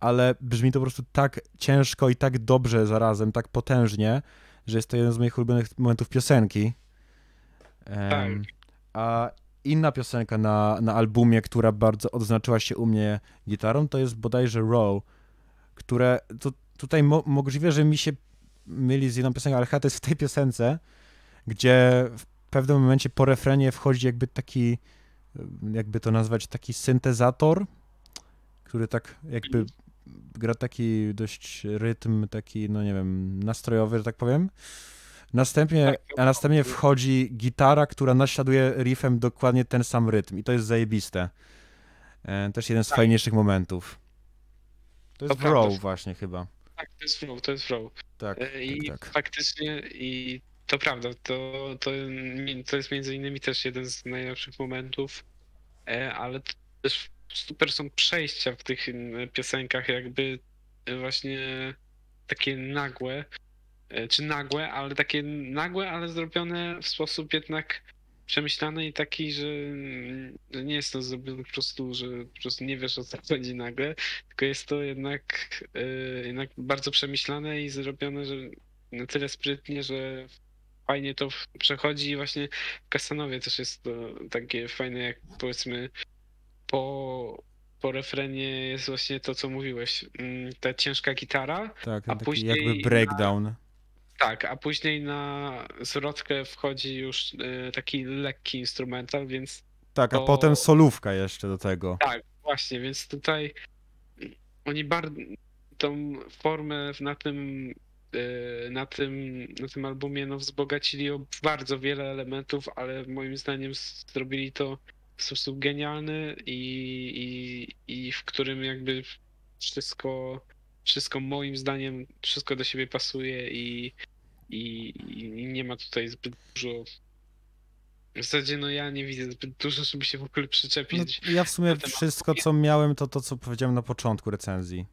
ale brzmi to po prostu tak ciężko i tak dobrze zarazem, tak potężnie, że jest to jeden z moich ulubionych momentów piosenki. Em, a inna piosenka na, na albumie, która bardzo odznaczyła się u mnie gitarą, to jest bodajże Row, które to, tutaj mo, możliwe, że mi się myli z jedną piosenką, ale chyba to jest w tej piosence, gdzie w pewnym momencie po refrenie wchodzi jakby taki, jakby to nazwać, taki syntezator, który tak jakby gra taki dość rytm, taki, no nie wiem, nastrojowy, że tak powiem. Następnie, Tak, a następnie wchodzi gitara, która naśladuje riffem dokładnie ten sam rytm i to jest zajebiste. E, też jeden z Tak. fajniejszych momentów. To jest To. Row właśnie chyba. Tak, to jest flow, to jest. Tak, E, I tak, tak. faktycznie, i to prawda, to, to, to jest między innymi też jeden z najlepszych momentów, e, ale też super są przejścia w tych mm, piosenkach, jakby właśnie takie nagłe, czy nagłe, ale takie nagłe, ale zrobione w sposób jednak przemyślany i taki, że mm, że nie jest to zrobione po prostu, że po prostu nie wiesz o co chodzi nagle, tylko jest to jednak, e, jednak bardzo przemyślane i zrobione, że na tyle sprytnie, że fajnie to przechodzi i właśnie w Kasanowie też jest to takie fajne, jak powiedzmy po, po refrenie jest właśnie to, co mówiłeś. mm, Ta ciężka gitara. Tak, A później jakby breakdown. Tak, a później na zwrotkę wchodzi już e, taki lekki instrumental, więc Tak, a to- potem solówka jeszcze do tego. tak, właśnie, więc tutaj oni bardzo tą formę na tym e, na tym, na tym albumie no, wzbogacili o bardzo wiele elementów, ale moim zdaniem s- zrobili to w sposób genialny i, i, i w którym jakby wszystko, wszystko moim zdaniem, wszystko do siebie pasuje i, i, i nie ma tutaj zbyt dużo. W zasadzie no ja nie widzę zbyt dużo, żeby się w ogóle No, przyczepić. ja w sumie wszystko, co miałem, to to, co powiedziałem na początku recenzji.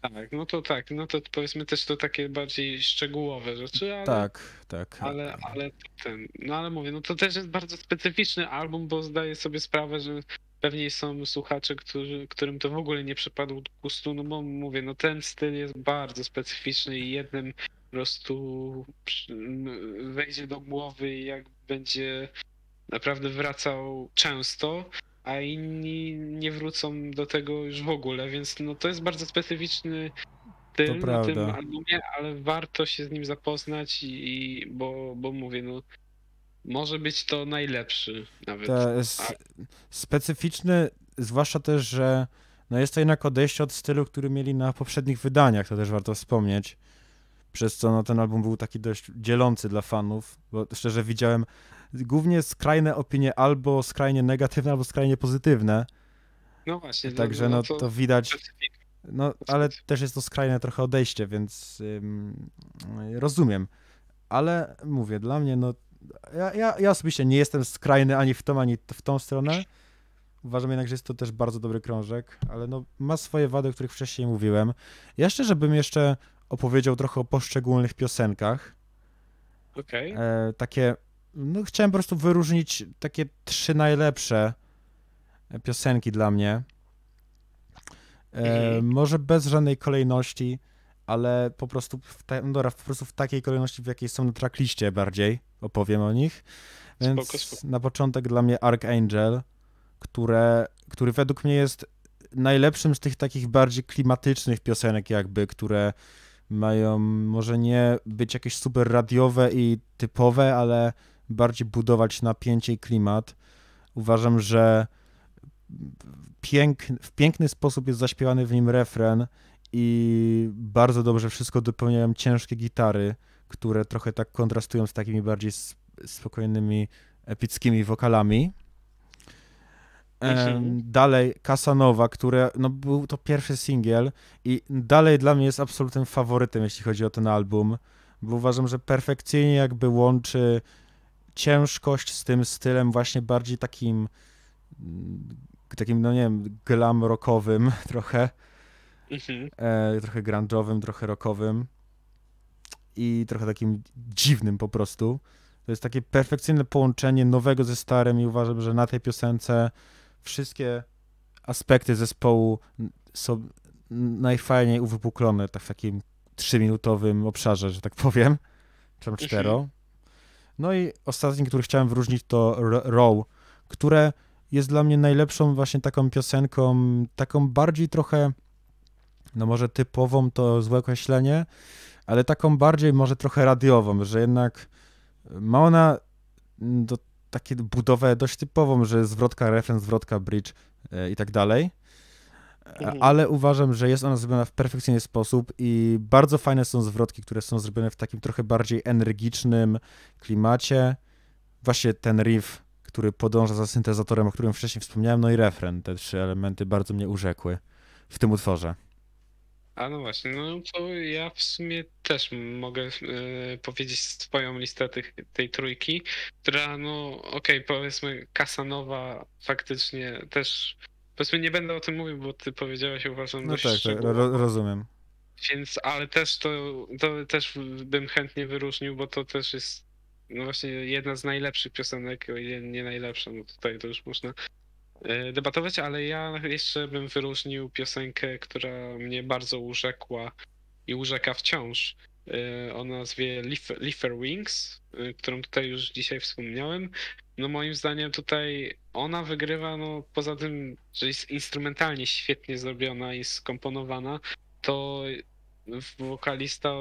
Tak, no to tak, no to powiedzmy też to takie bardziej szczegółowe rzeczy, ale, Tak, tak. ale, ale ten, no ale mówię, no to też jest bardzo specyficzny album, bo zdaję sobie sprawę, że pewnie są słuchacze, którzy, którym to w ogóle nie przypadł do gustu, no bo mówię, no ten styl jest bardzo specyficzny i jednym prostu wejdzie do głowy i jak będzie naprawdę wracał często, a inni nie wrócą do tego już w ogóle, więc no to jest bardzo specyficzny styl na tym albumie, ale warto się z nim zapoznać i, i bo, bo mówię, no może być to najlepszy nawet. To jest specyficzny, zwłaszcza też, że no jest to jednak odejście od stylu, który mieli na poprzednich wydaniach, to też warto wspomnieć. Przez co no, ten album był taki dość dzielący dla fanów, bo szczerze widziałem głównie skrajne opinie albo skrajnie negatywne, albo skrajnie pozytywne. No właśnie. no- Także no to widać, specyfika. no ale też jest to skrajne trochę odejście, więc ym, rozumiem. Ale mówię, dla mnie, no ja, ja, ja osobiście nie jestem skrajny ani w tą, ani w tą stronę. Uważam jednak, że jest to też bardzo dobry krążek, ale no ma swoje wady, o których wcześniej mówiłem. Ja szczerze bym jeszcze opowiedział trochę o poszczególnych piosenkach. Okej. E, takie, no chciałem po prostu wyróżnić takie trzy najlepsze piosenki dla mnie. E, Mhm. Może bez żadnej kolejności, ale po prostu w, te, no dobra, po prostu w takiej kolejności, w jakiej są na trackliście bardziej opowiem o nich. Więc Spoko, spoko. na początek dla mnie Archangel, które, który według mnie jest najlepszym z tych takich bardziej klimatycznych piosenek jakby, które mają może nie być jakieś super radiowe i typowe, ale bardziej budować napięcie i klimat. Uważam, że pięk, w piękny sposób jest zaśpiewany w nim refren i bardzo dobrze wszystko dopełniają ciężkie gitary, które trochę tak kontrastują z takimi bardziej spokojnymi, epickimi wokalami. Mhm. Dalej Casanova, które no, był to pierwszy singiel i dalej dla mnie jest absolutnym faworytem, jeśli chodzi o ten album, bo uważam, że perfekcyjnie jakby łączy ciężkość z tym stylem właśnie bardziej takim mm, takim, no nie wiem, glam rockowym trochę, Mhm. e, trochę grunge'owym, trochę rockowym i trochę takim dziwnym po prostu. To jest takie perfekcyjne połączenie nowego ze starym i uważam, że na tej piosence wszystkie aspekty zespołu są najfajniej uwypuklone tak w takim trzyminutowym obszarze, że tak powiem, czy tam cztero. No i ostatni, który chciałem wyróżnić to Row, które jest dla mnie najlepszą właśnie taką piosenką, taką bardziej trochę, no może typową to złe określenie, ale taką bardziej może trochę radiową, że jednak ma ona mm, do, takie budowę dość typową, że zwrotka refren, zwrotka bridge e, i tak dalej. Mhm. Ale uważam, że jest ona zrobiona w perfekcyjny sposób i bardzo fajne są zwrotki, które są zrobione w takim trochę bardziej energicznym klimacie. Właśnie ten riff, który podąża za syntezatorem, o którym wcześniej wspomniałem, no i refren. Te trzy elementy bardzo mnie urzekły w tym utworze. A no właśnie, no to ja w sumie też mogę e, powiedzieć swoją listę tych, tej trójki, która no okej, powiedzmy Kasanowa faktycznie też, powiedzmy nie będę o tym mówił, bo ty powiedziałeś uważam No tak, tak ro, rozumiem. Więc, ale też to, to też bym chętnie wyróżnił, bo to też jest no właśnie jedna z najlepszych piosenek, o ile nie najlepsza, no tutaj to już można debatować, ale ja jeszcze bym wyróżnił piosenkę, która mnie bardzo urzekła i urzeka wciąż. y, o nazwie Leaf- Leafer Wings, y, którą tutaj już dzisiaj wspomniałem. No moim zdaniem tutaj ona wygrywa, no poza tym, że jest instrumentalnie świetnie zrobiona i skomponowana, to wokalista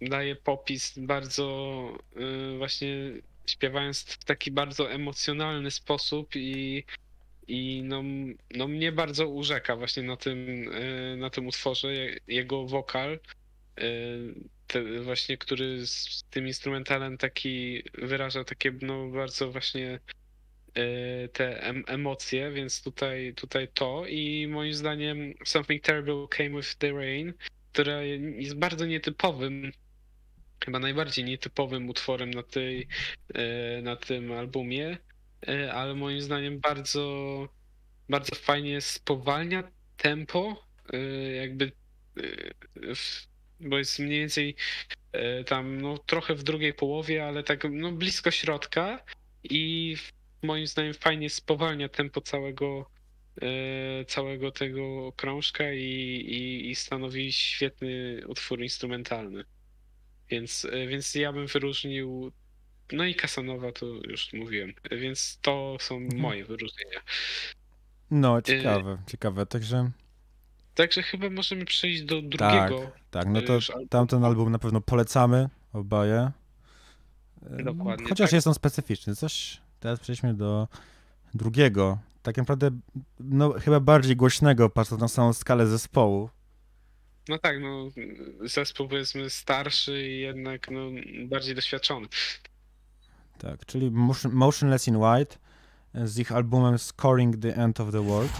daje popis bardzo y, właśnie śpiewając w taki bardzo emocjonalny sposób i, i no, no mnie bardzo urzeka właśnie na tym, y, na tym utworze je- jego wokal, te, właśnie który z tym instrumentalem taki wyraża takie no bardzo właśnie y, te em, emocje, więc tutaj, tutaj to. I moim zdaniem Something Terrible Came With The Rain, która jest bardzo nietypowym, chyba najbardziej nietypowym utworem na, tej, e, na tym albumie, e, ale moim zdaniem bardzo, bardzo fajnie spowalnia tempo, e, jakby, e, bo jest mniej więcej e, tam no, trochę w drugiej połowie, ale tak no, blisko środka i moim zdaniem fajnie spowalnia tempo całego, e, całego tego krążka i, i, i stanowi świetny utwór instrumentalny. Więc, e, więc ja bym wyróżnił. No i Kasanowa to już mówiłem, więc to są moje wyróżnienia. No, ciekawe, ciekawe. Także Także chyba możemy przejść do tak, drugiego. tak. No to już albumu. tamten album na pewno polecamy oboje. E, Dokładnie, Chociaż tak. jest on specyficzny. Coś, teraz przejdźmy do drugiego. Tak naprawdę, no chyba bardziej głośnego, patrząc na samą skalę zespołu. No tak, no zespół powiedzmy starszy i jednak no, bardziej doświadczony. Tak, czyli Motion, Motionless in White z ich albumem Scoring the End of the World.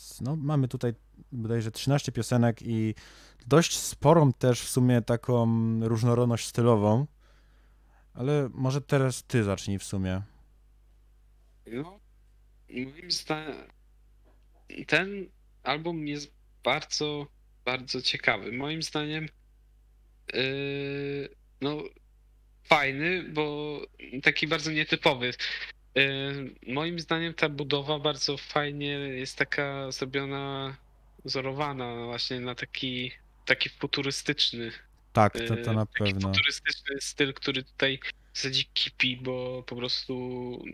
Więc no, mamy tutaj bodajże 13 piosenek i dość sporą też w sumie taką różnorodność stylową. Ale może teraz ty zacznij w sumie. No, moim zdaniem ten album jest bardzo, bardzo ciekawy. Moim zdaniem yy, no fajny, bo taki bardzo nietypowy. Yy, moim zdaniem ta budowa bardzo fajnie jest taka zrobiona, wzorowana właśnie na taki, taki futurystyczny Tak, to, to Yy, na taki pewno. futurystyczny styl, który tutaj w zasadzie kipi, bo po prostu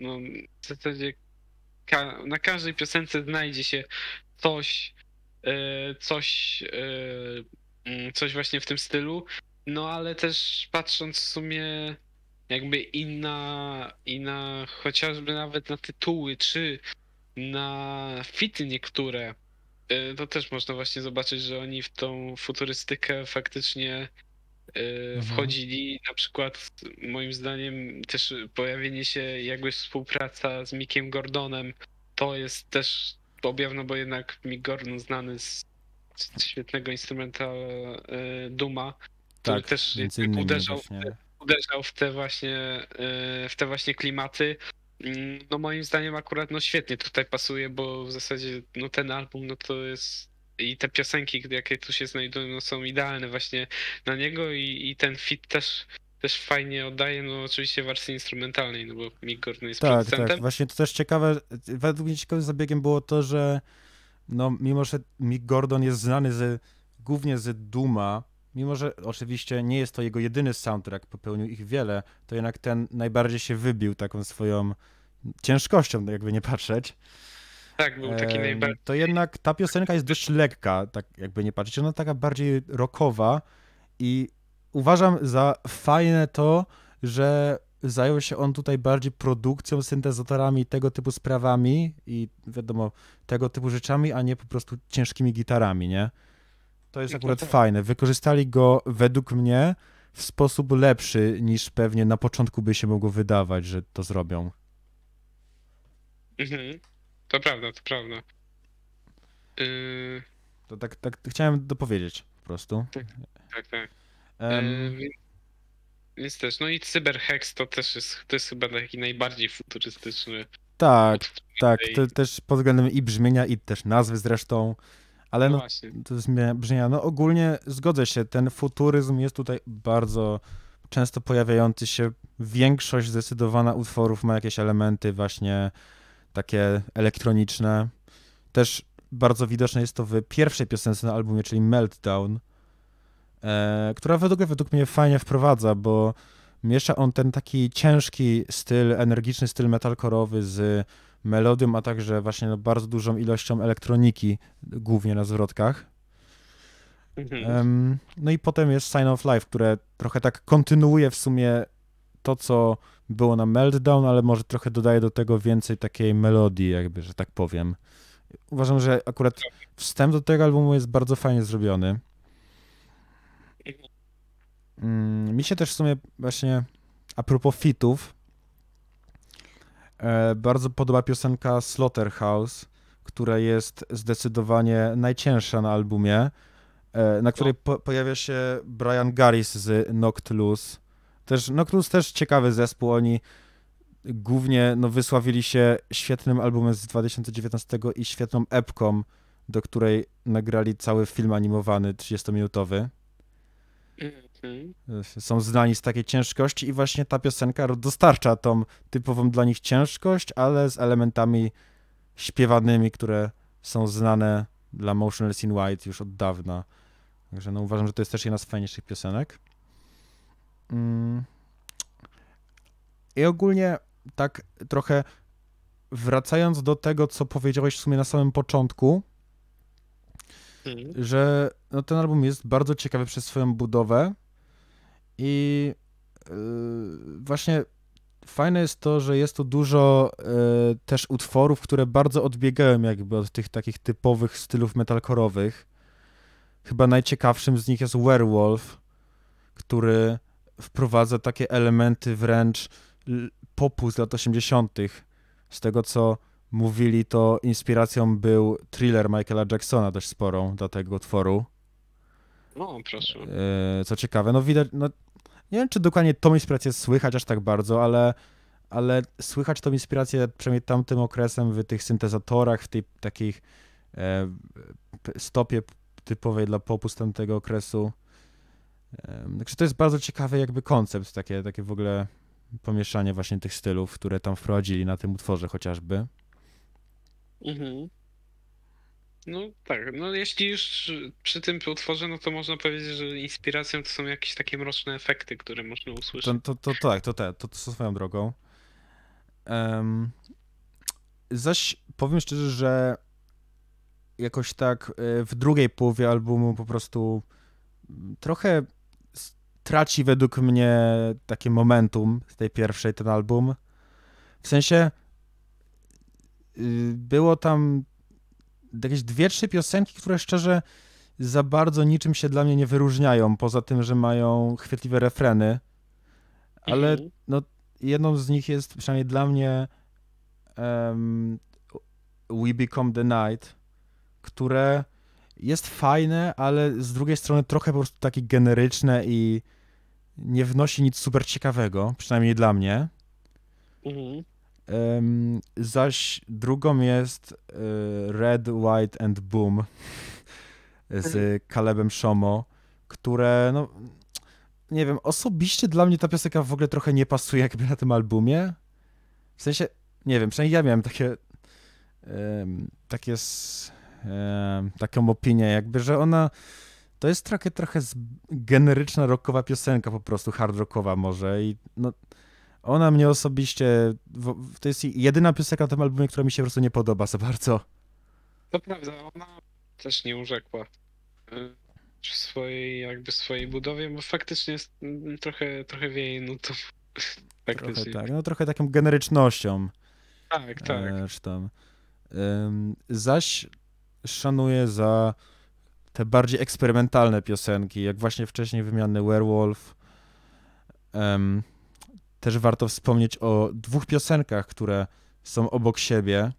no, w zasadzie ka- na każdej piosence znajdzie się coś, e, coś, mm, coś właśnie w tym stylu. No ale też patrząc w sumie jakby inna, inna chociażby nawet na tytuły, czy na fity niektóre, e, to też można właśnie zobaczyć, że oni w tą futurystykę faktycznie e, Mhm. wchodzili. Na przykład moim zdaniem też pojawienie się jakby współpraca z Mickiem Gordonem to jest też objaw, no bo jednak Mick Gordon znany z, z świetnego instrumenta e, Duma, który Tak, też jakby innymi uderzał, właśnie. Uderzał w te właśnie e, w te właśnie klimaty. Mm, No moim zdaniem akurat no świetnie tutaj pasuje, bo w zasadzie no ten album no to jest i te piosenki, jakie tu się znajdują, no są idealne właśnie na niego i, i ten fit też, też fajnie oddaje, no oczywiście w wersji instrumentalnej, no bo Mick Gordon jest Tak, producentem. tak. Właśnie to też ciekawe. Według mnie ciekawym zabiegiem było to, że no, mimo że Mick Gordon jest znany z, głównie z Duma, mimo że oczywiście nie jest to jego jedyny soundtrack, popełnił ich wiele, to jednak ten najbardziej się wybił taką swoją ciężkością, jakby nie patrzeć. Tak, był taki najbardziej To jednak ta piosenka jest dość lekka, tak jakby nie patrzeć. Ona taka bardziej rockowa i uważam za fajne to, że zajął się on tutaj bardziej produkcją, syntezatorami tego typu sprawami i wiadomo, tego typu rzeczami, a nie po prostu ciężkimi gitarami, nie? To jest akurat tak. fajne. Wykorzystali go według mnie w sposób lepszy niż pewnie na początku by się mogło wydawać, że to zrobią. Mhm. To prawda, to prawda. Yy, To tak, tak chciałem dopowiedzieć po prostu. tak, tak. Em, Yy, wi- Więc też, no i Cyberhex to też jest, to jest chyba taki najbardziej futurystyczny. Tak, tak, to też pod względem i brzmienia, i też nazwy zresztą, ale No no, to brzmienia. No ogólnie zgodzę się, ten futuryzm jest tutaj bardzo często pojawiający się. Większość zdecydowana utworów ma jakieś elementy właśnie takie elektroniczne. Też bardzo widoczne jest to w pierwszej piosence na albumie, czyli Meltdown, e, która według, według mnie fajnie wprowadza, bo miesza on ten taki ciężki styl, energiczny styl metalkorowy z melodią, a także właśnie no, bardzo dużą ilością elektroniki, głównie na zwrotkach. Mhm. Em, no i potem jest Sign of Life, które trochę tak kontynuuje w sumie to, co było na Meltdown, ale może trochę dodaje do tego więcej takiej melodii, jakby, że tak powiem. Uważam, że akurat wstęp do tego albumu jest bardzo fajnie zrobiony. Mm, mi się też w sumie właśnie a propos fitów bardzo podoba piosenka Slaughterhouse, która jest zdecydowanie najcięższa na albumie, e, na której po, pojawia się Brian Garris z Noctulus. Też, Noctulus też ciekawy zespół, oni głównie no, wysławili się świetnym albumem z 2019 i świetną epką, do której nagrali cały film animowany 30-minutowy. Są znani z takiej ciężkości i właśnie ta piosenka dostarcza tą typową dla nich ciężkość, ale z elementami śpiewanymi, które są znane dla Motionless in White już od dawna. Także no uważam, że to jest też jedna z fajniejszych piosenek. Mm. I ogólnie tak trochę wracając do tego, co powiedziałeś w sumie na samym początku, Mhm. że no, ten album jest bardzo ciekawy przez swoją budowę i yy, właśnie fajne jest to, że jest tu dużo yy, też utworów, które bardzo odbiegają jakby od tych takich typowych stylów metalkorowych. Chyba najciekawszym z nich jest Werewolf, który wprowadza takie elementy wręcz popu z lat 80. Z tego co mówili, to inspiracją był thriller Michaela Jacksona, dość sporą do tego utworu. No, proszę. E, Co ciekawe, no widać, no nie wiem, czy dokładnie tą inspirację słychać aż tak bardzo, ale, ale słychać tą inspirację przynajmniej tamtym okresem w tych syntezatorach, w tej takich e, stopie typowej dla popu z tamtego okresu. E, Także to jest bardzo ciekawy jakby koncept, takie, takie w ogóle pomieszanie właśnie tych stylów, które tam wprowadzili na tym utworze chociażby. Mhm. No tak, no jeśli już przy tym utworze, no to można powiedzieć, że inspiracją to są jakieś takie mroczne efekty, które można usłyszeć. To, to, to tak, to, te, to, to swoją drogą. Em, zaś powiem szczerze, że jakoś tak e, w drugiej połowie albumu po prostu trochę traci według mnie takie momentum z tej pierwszej ten album. W sensie y, było tam jakieś dwie, trzy piosenki, które szczerze za bardzo niczym się dla mnie nie wyróżniają, poza tym, że mają chwytliwe refreny ale Mhm. jedną z nich jest przynajmniej dla mnie em, We Become the Night, które jest fajne, ale z drugiej strony trochę po prostu takie generyczne i nie wnosi nic super ciekawego, przynajmniej dla mnie. Mhm. Em, zaś drugą jest e, Red, White and Boom z Calebem Shomo, które no nie wiem, osobiście dla mnie ta piosenka w ogóle trochę nie pasuje jakby na tym albumie. W sensie, nie wiem, przynajmniej ja miałem takie em, takie em, taką opinię jakby, że ona to jest trochę, trochę z- generyczna rockowa piosenka po prostu, hard rockowa może i no ona mnie osobiście, w- to jest jedyna piosenka na tym albumie, która mi się po prostu nie podoba za bardzo. To prawda, ona też nie urzekła y, w swojej, jakby swojej budowie, bo faktycznie jest mm, trochę, trochę wieje nutą. Trochę Faktycznie. tak, no trochę taką generycznością. Tak, tak. Czy tam. Ym, zaś szanuję za te bardziej eksperymentalne piosenki, jak właśnie wcześniej wymiany Werewolf. Też warto wspomnieć o dwóch piosenkach, które są obok siebie,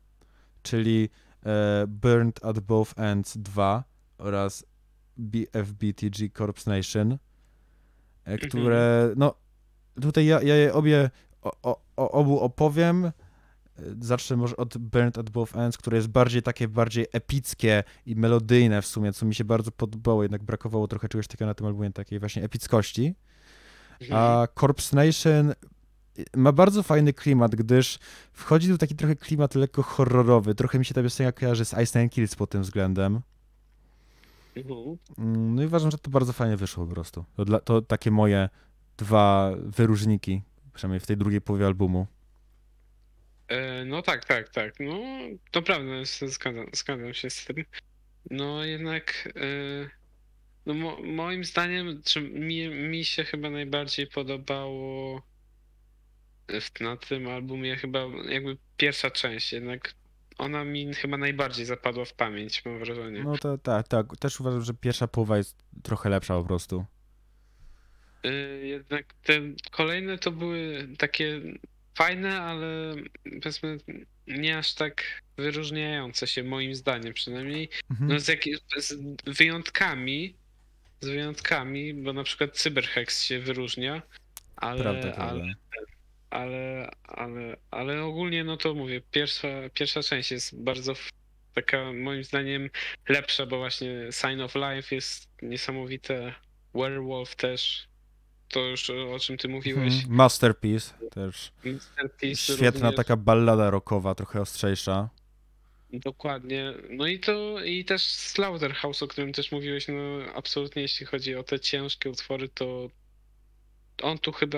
czyli e, Burned at Both Ends 2 oraz BFBTG Corpse Nation, e, które no tutaj ja, ja je obie, o, o, o obu opowiem. E, Zacznę może od Burnt at Both Ends, które jest bardziej takie, bardziej epickie i melodyjne w sumie, co mi się bardzo podobało, jednak brakowało trochę czegoś takiego na tym albumie, takiej właśnie epickości. Mhm. A Corpse Nation ma bardzo fajny klimat, gdyż wchodzi tu taki trochę klimat lekko horrorowy. Trochę mi się ta piosenka kojarzy z Ice Nine Kills pod tym względem. Mhm. Mm, No i uważam, że to bardzo fajnie wyszło po prostu. To, dla, to takie moje dwa wyróżniki, przynajmniej w tej drugiej połowie albumu. E, No tak, tak, tak. No to prawda, zgadzam, zgadzam się z tym. No jednak e, no mo, moim zdaniem, czy mi, mi się chyba najbardziej podobało w, na tym albumie chyba jakby pierwsza część, jednak ona mi chyba najbardziej zapadła w pamięć, mam wrażenie. No to tak, tak. Też uważam, że pierwsza połowa jest trochę lepsza po prostu. E, Jednak te kolejne to były takie fajne, ale powiedzmy nie aż tak wyróżniające się moim zdaniem przynajmniej. Mhm. No z, jakie, z wyjątkami, z wyjątkami, bo na przykład Cyberhex się wyróżnia, ale, Prawda, ale, ale, ale, ale ogólnie no to mówię, pierwsza, pierwsza część jest bardzo taka moim zdaniem lepsza, bo właśnie Sign of Life jest niesamowite, Werewolf też, to już o czym ty mówiłeś. Mhm. Masterpiece też. Masterpiece Świetna również. taka ballada rockowa, trochę ostrzejsza. Dokładnie. No i to i też Slaughterhouse, o którym też mówiłeś, no absolutnie jeśli chodzi o te ciężkie utwory, to on tu chyba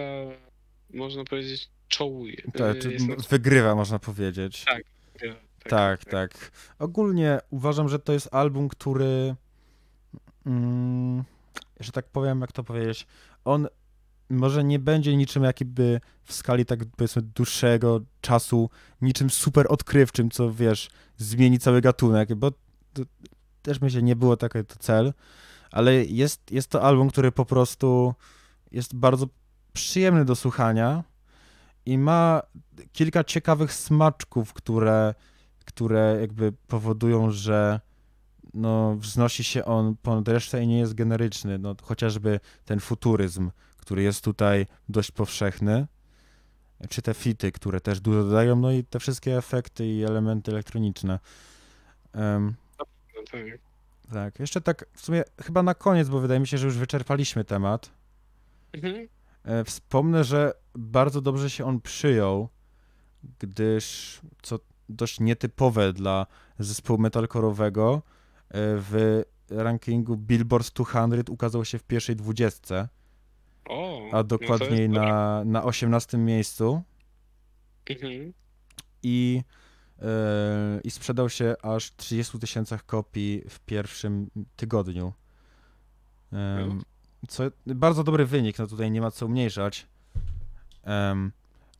można powiedzieć czołuje. Tak, Y, wygrywa, można powiedzieć. Tak, Tak, tak. Ogólnie uważam, że to jest album, który, mm, że tak powiem, jak to powiedzieć, on może nie będzie niczym jakby w skali tak powiedzmy dłuższego czasu, niczym super odkrywczym, co wiesz, zmieni cały gatunek, bo to, też myślę, nie było taki to cel, ale jest, jest to album, który po prostu jest bardzo przyjemny do słuchania i ma kilka ciekawych smaczków, które które jakby powodują, że no, wznosi się on ponad resztę i nie jest generyczny. No, chociażby ten futuryzm, który jest tutaj dość powszechny, czy te fity, które też dużo dodają, no i te wszystkie efekty i elementy elektroniczne. No tak. jeszcze tak w sumie chyba na koniec, bo wydaje mi się, że już wyczerpaliśmy temat. Mhm. E, Wspomnę, że bardzo dobrze się on przyjął, gdyż co dość nietypowe dla zespołu metalcore'owego e, w rankingu Billboard 200 ukazał się w pierwszej dwudziestce, O, a dokładniej no to jest na, na 18 miejscu. Mhm. i, e, i sprzedał się aż 30 tysiącach kopii w pierwszym tygodniu. Em, Co bardzo dobry wynik, no tutaj nie ma co umniejszać.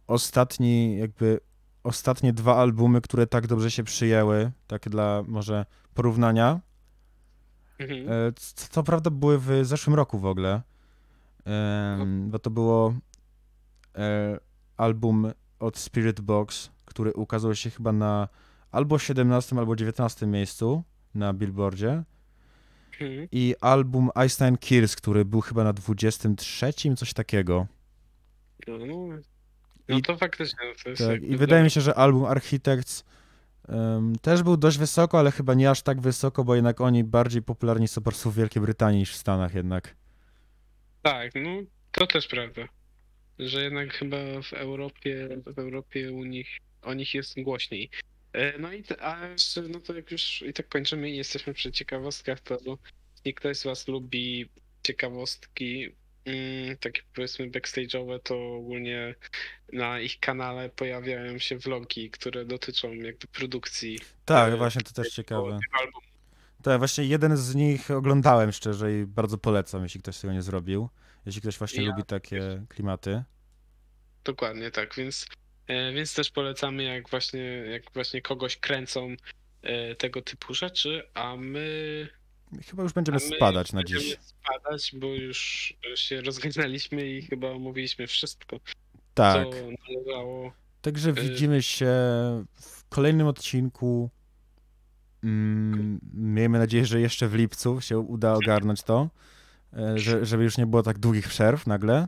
Ostatni, jakby ostatnie dwa albumy, które tak dobrze się przyjęły, tak dla może porównania, Mhm. e, co, co prawda były w zeszłym roku w ogóle, bo to było e, album od Spirit Box, który ukazał się chyba na albo 17 albo 19 miejscu na Billboardzie Mhm. i album Einstein Kills, który był chyba na 23, coś takiego. No, no. no I- to faktycznie to jest Tak, i wydaje mi się, że album Architects em, też był dość wysoko, ale chyba nie aż tak wysoko, bo jednak oni bardziej popularni są po prostu w Wielkiej Brytanii niż w Stanach jednak. Tak, no to też prawda. Że jednak chyba w Europie, w Europie u nich, o nich jest głośniej. E, No i te, a jeszcze, no to jak już i tak kończymy i jesteśmy przy ciekawostkach, to jeśli ktoś z was lubi ciekawostki, mm, takie powiedzmy backstage'owe, to ogólnie na ich kanale pojawiają się vlogi, które dotyczą jakby produkcji Tak, E, właśnie to też ciekawe. tego albumu. Tak, właśnie jeden z nich oglądałem szczerze i bardzo polecam, jeśli ktoś tego nie zrobił. Jeśli ktoś właśnie Ja lubi takie klimaty. Dokładnie tak, więc, e, więc też polecamy, jak właśnie, jak właśnie kogoś kręcą e, tego typu rzeczy, a my, Chyba już będziemy spadać na będziemy dziś. spadać, bo już się rozgadaliśmy i chyba omówiliśmy wszystko, Tak. co należało. Także Y- widzimy się w kolejnym odcinku. Mm, miejmy nadzieję, że jeszcze w lipcu się uda ogarnąć to, e, że, żeby już nie było tak długich przerw nagle.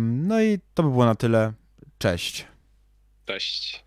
No i to by było na tyle. Cześć. Cześć.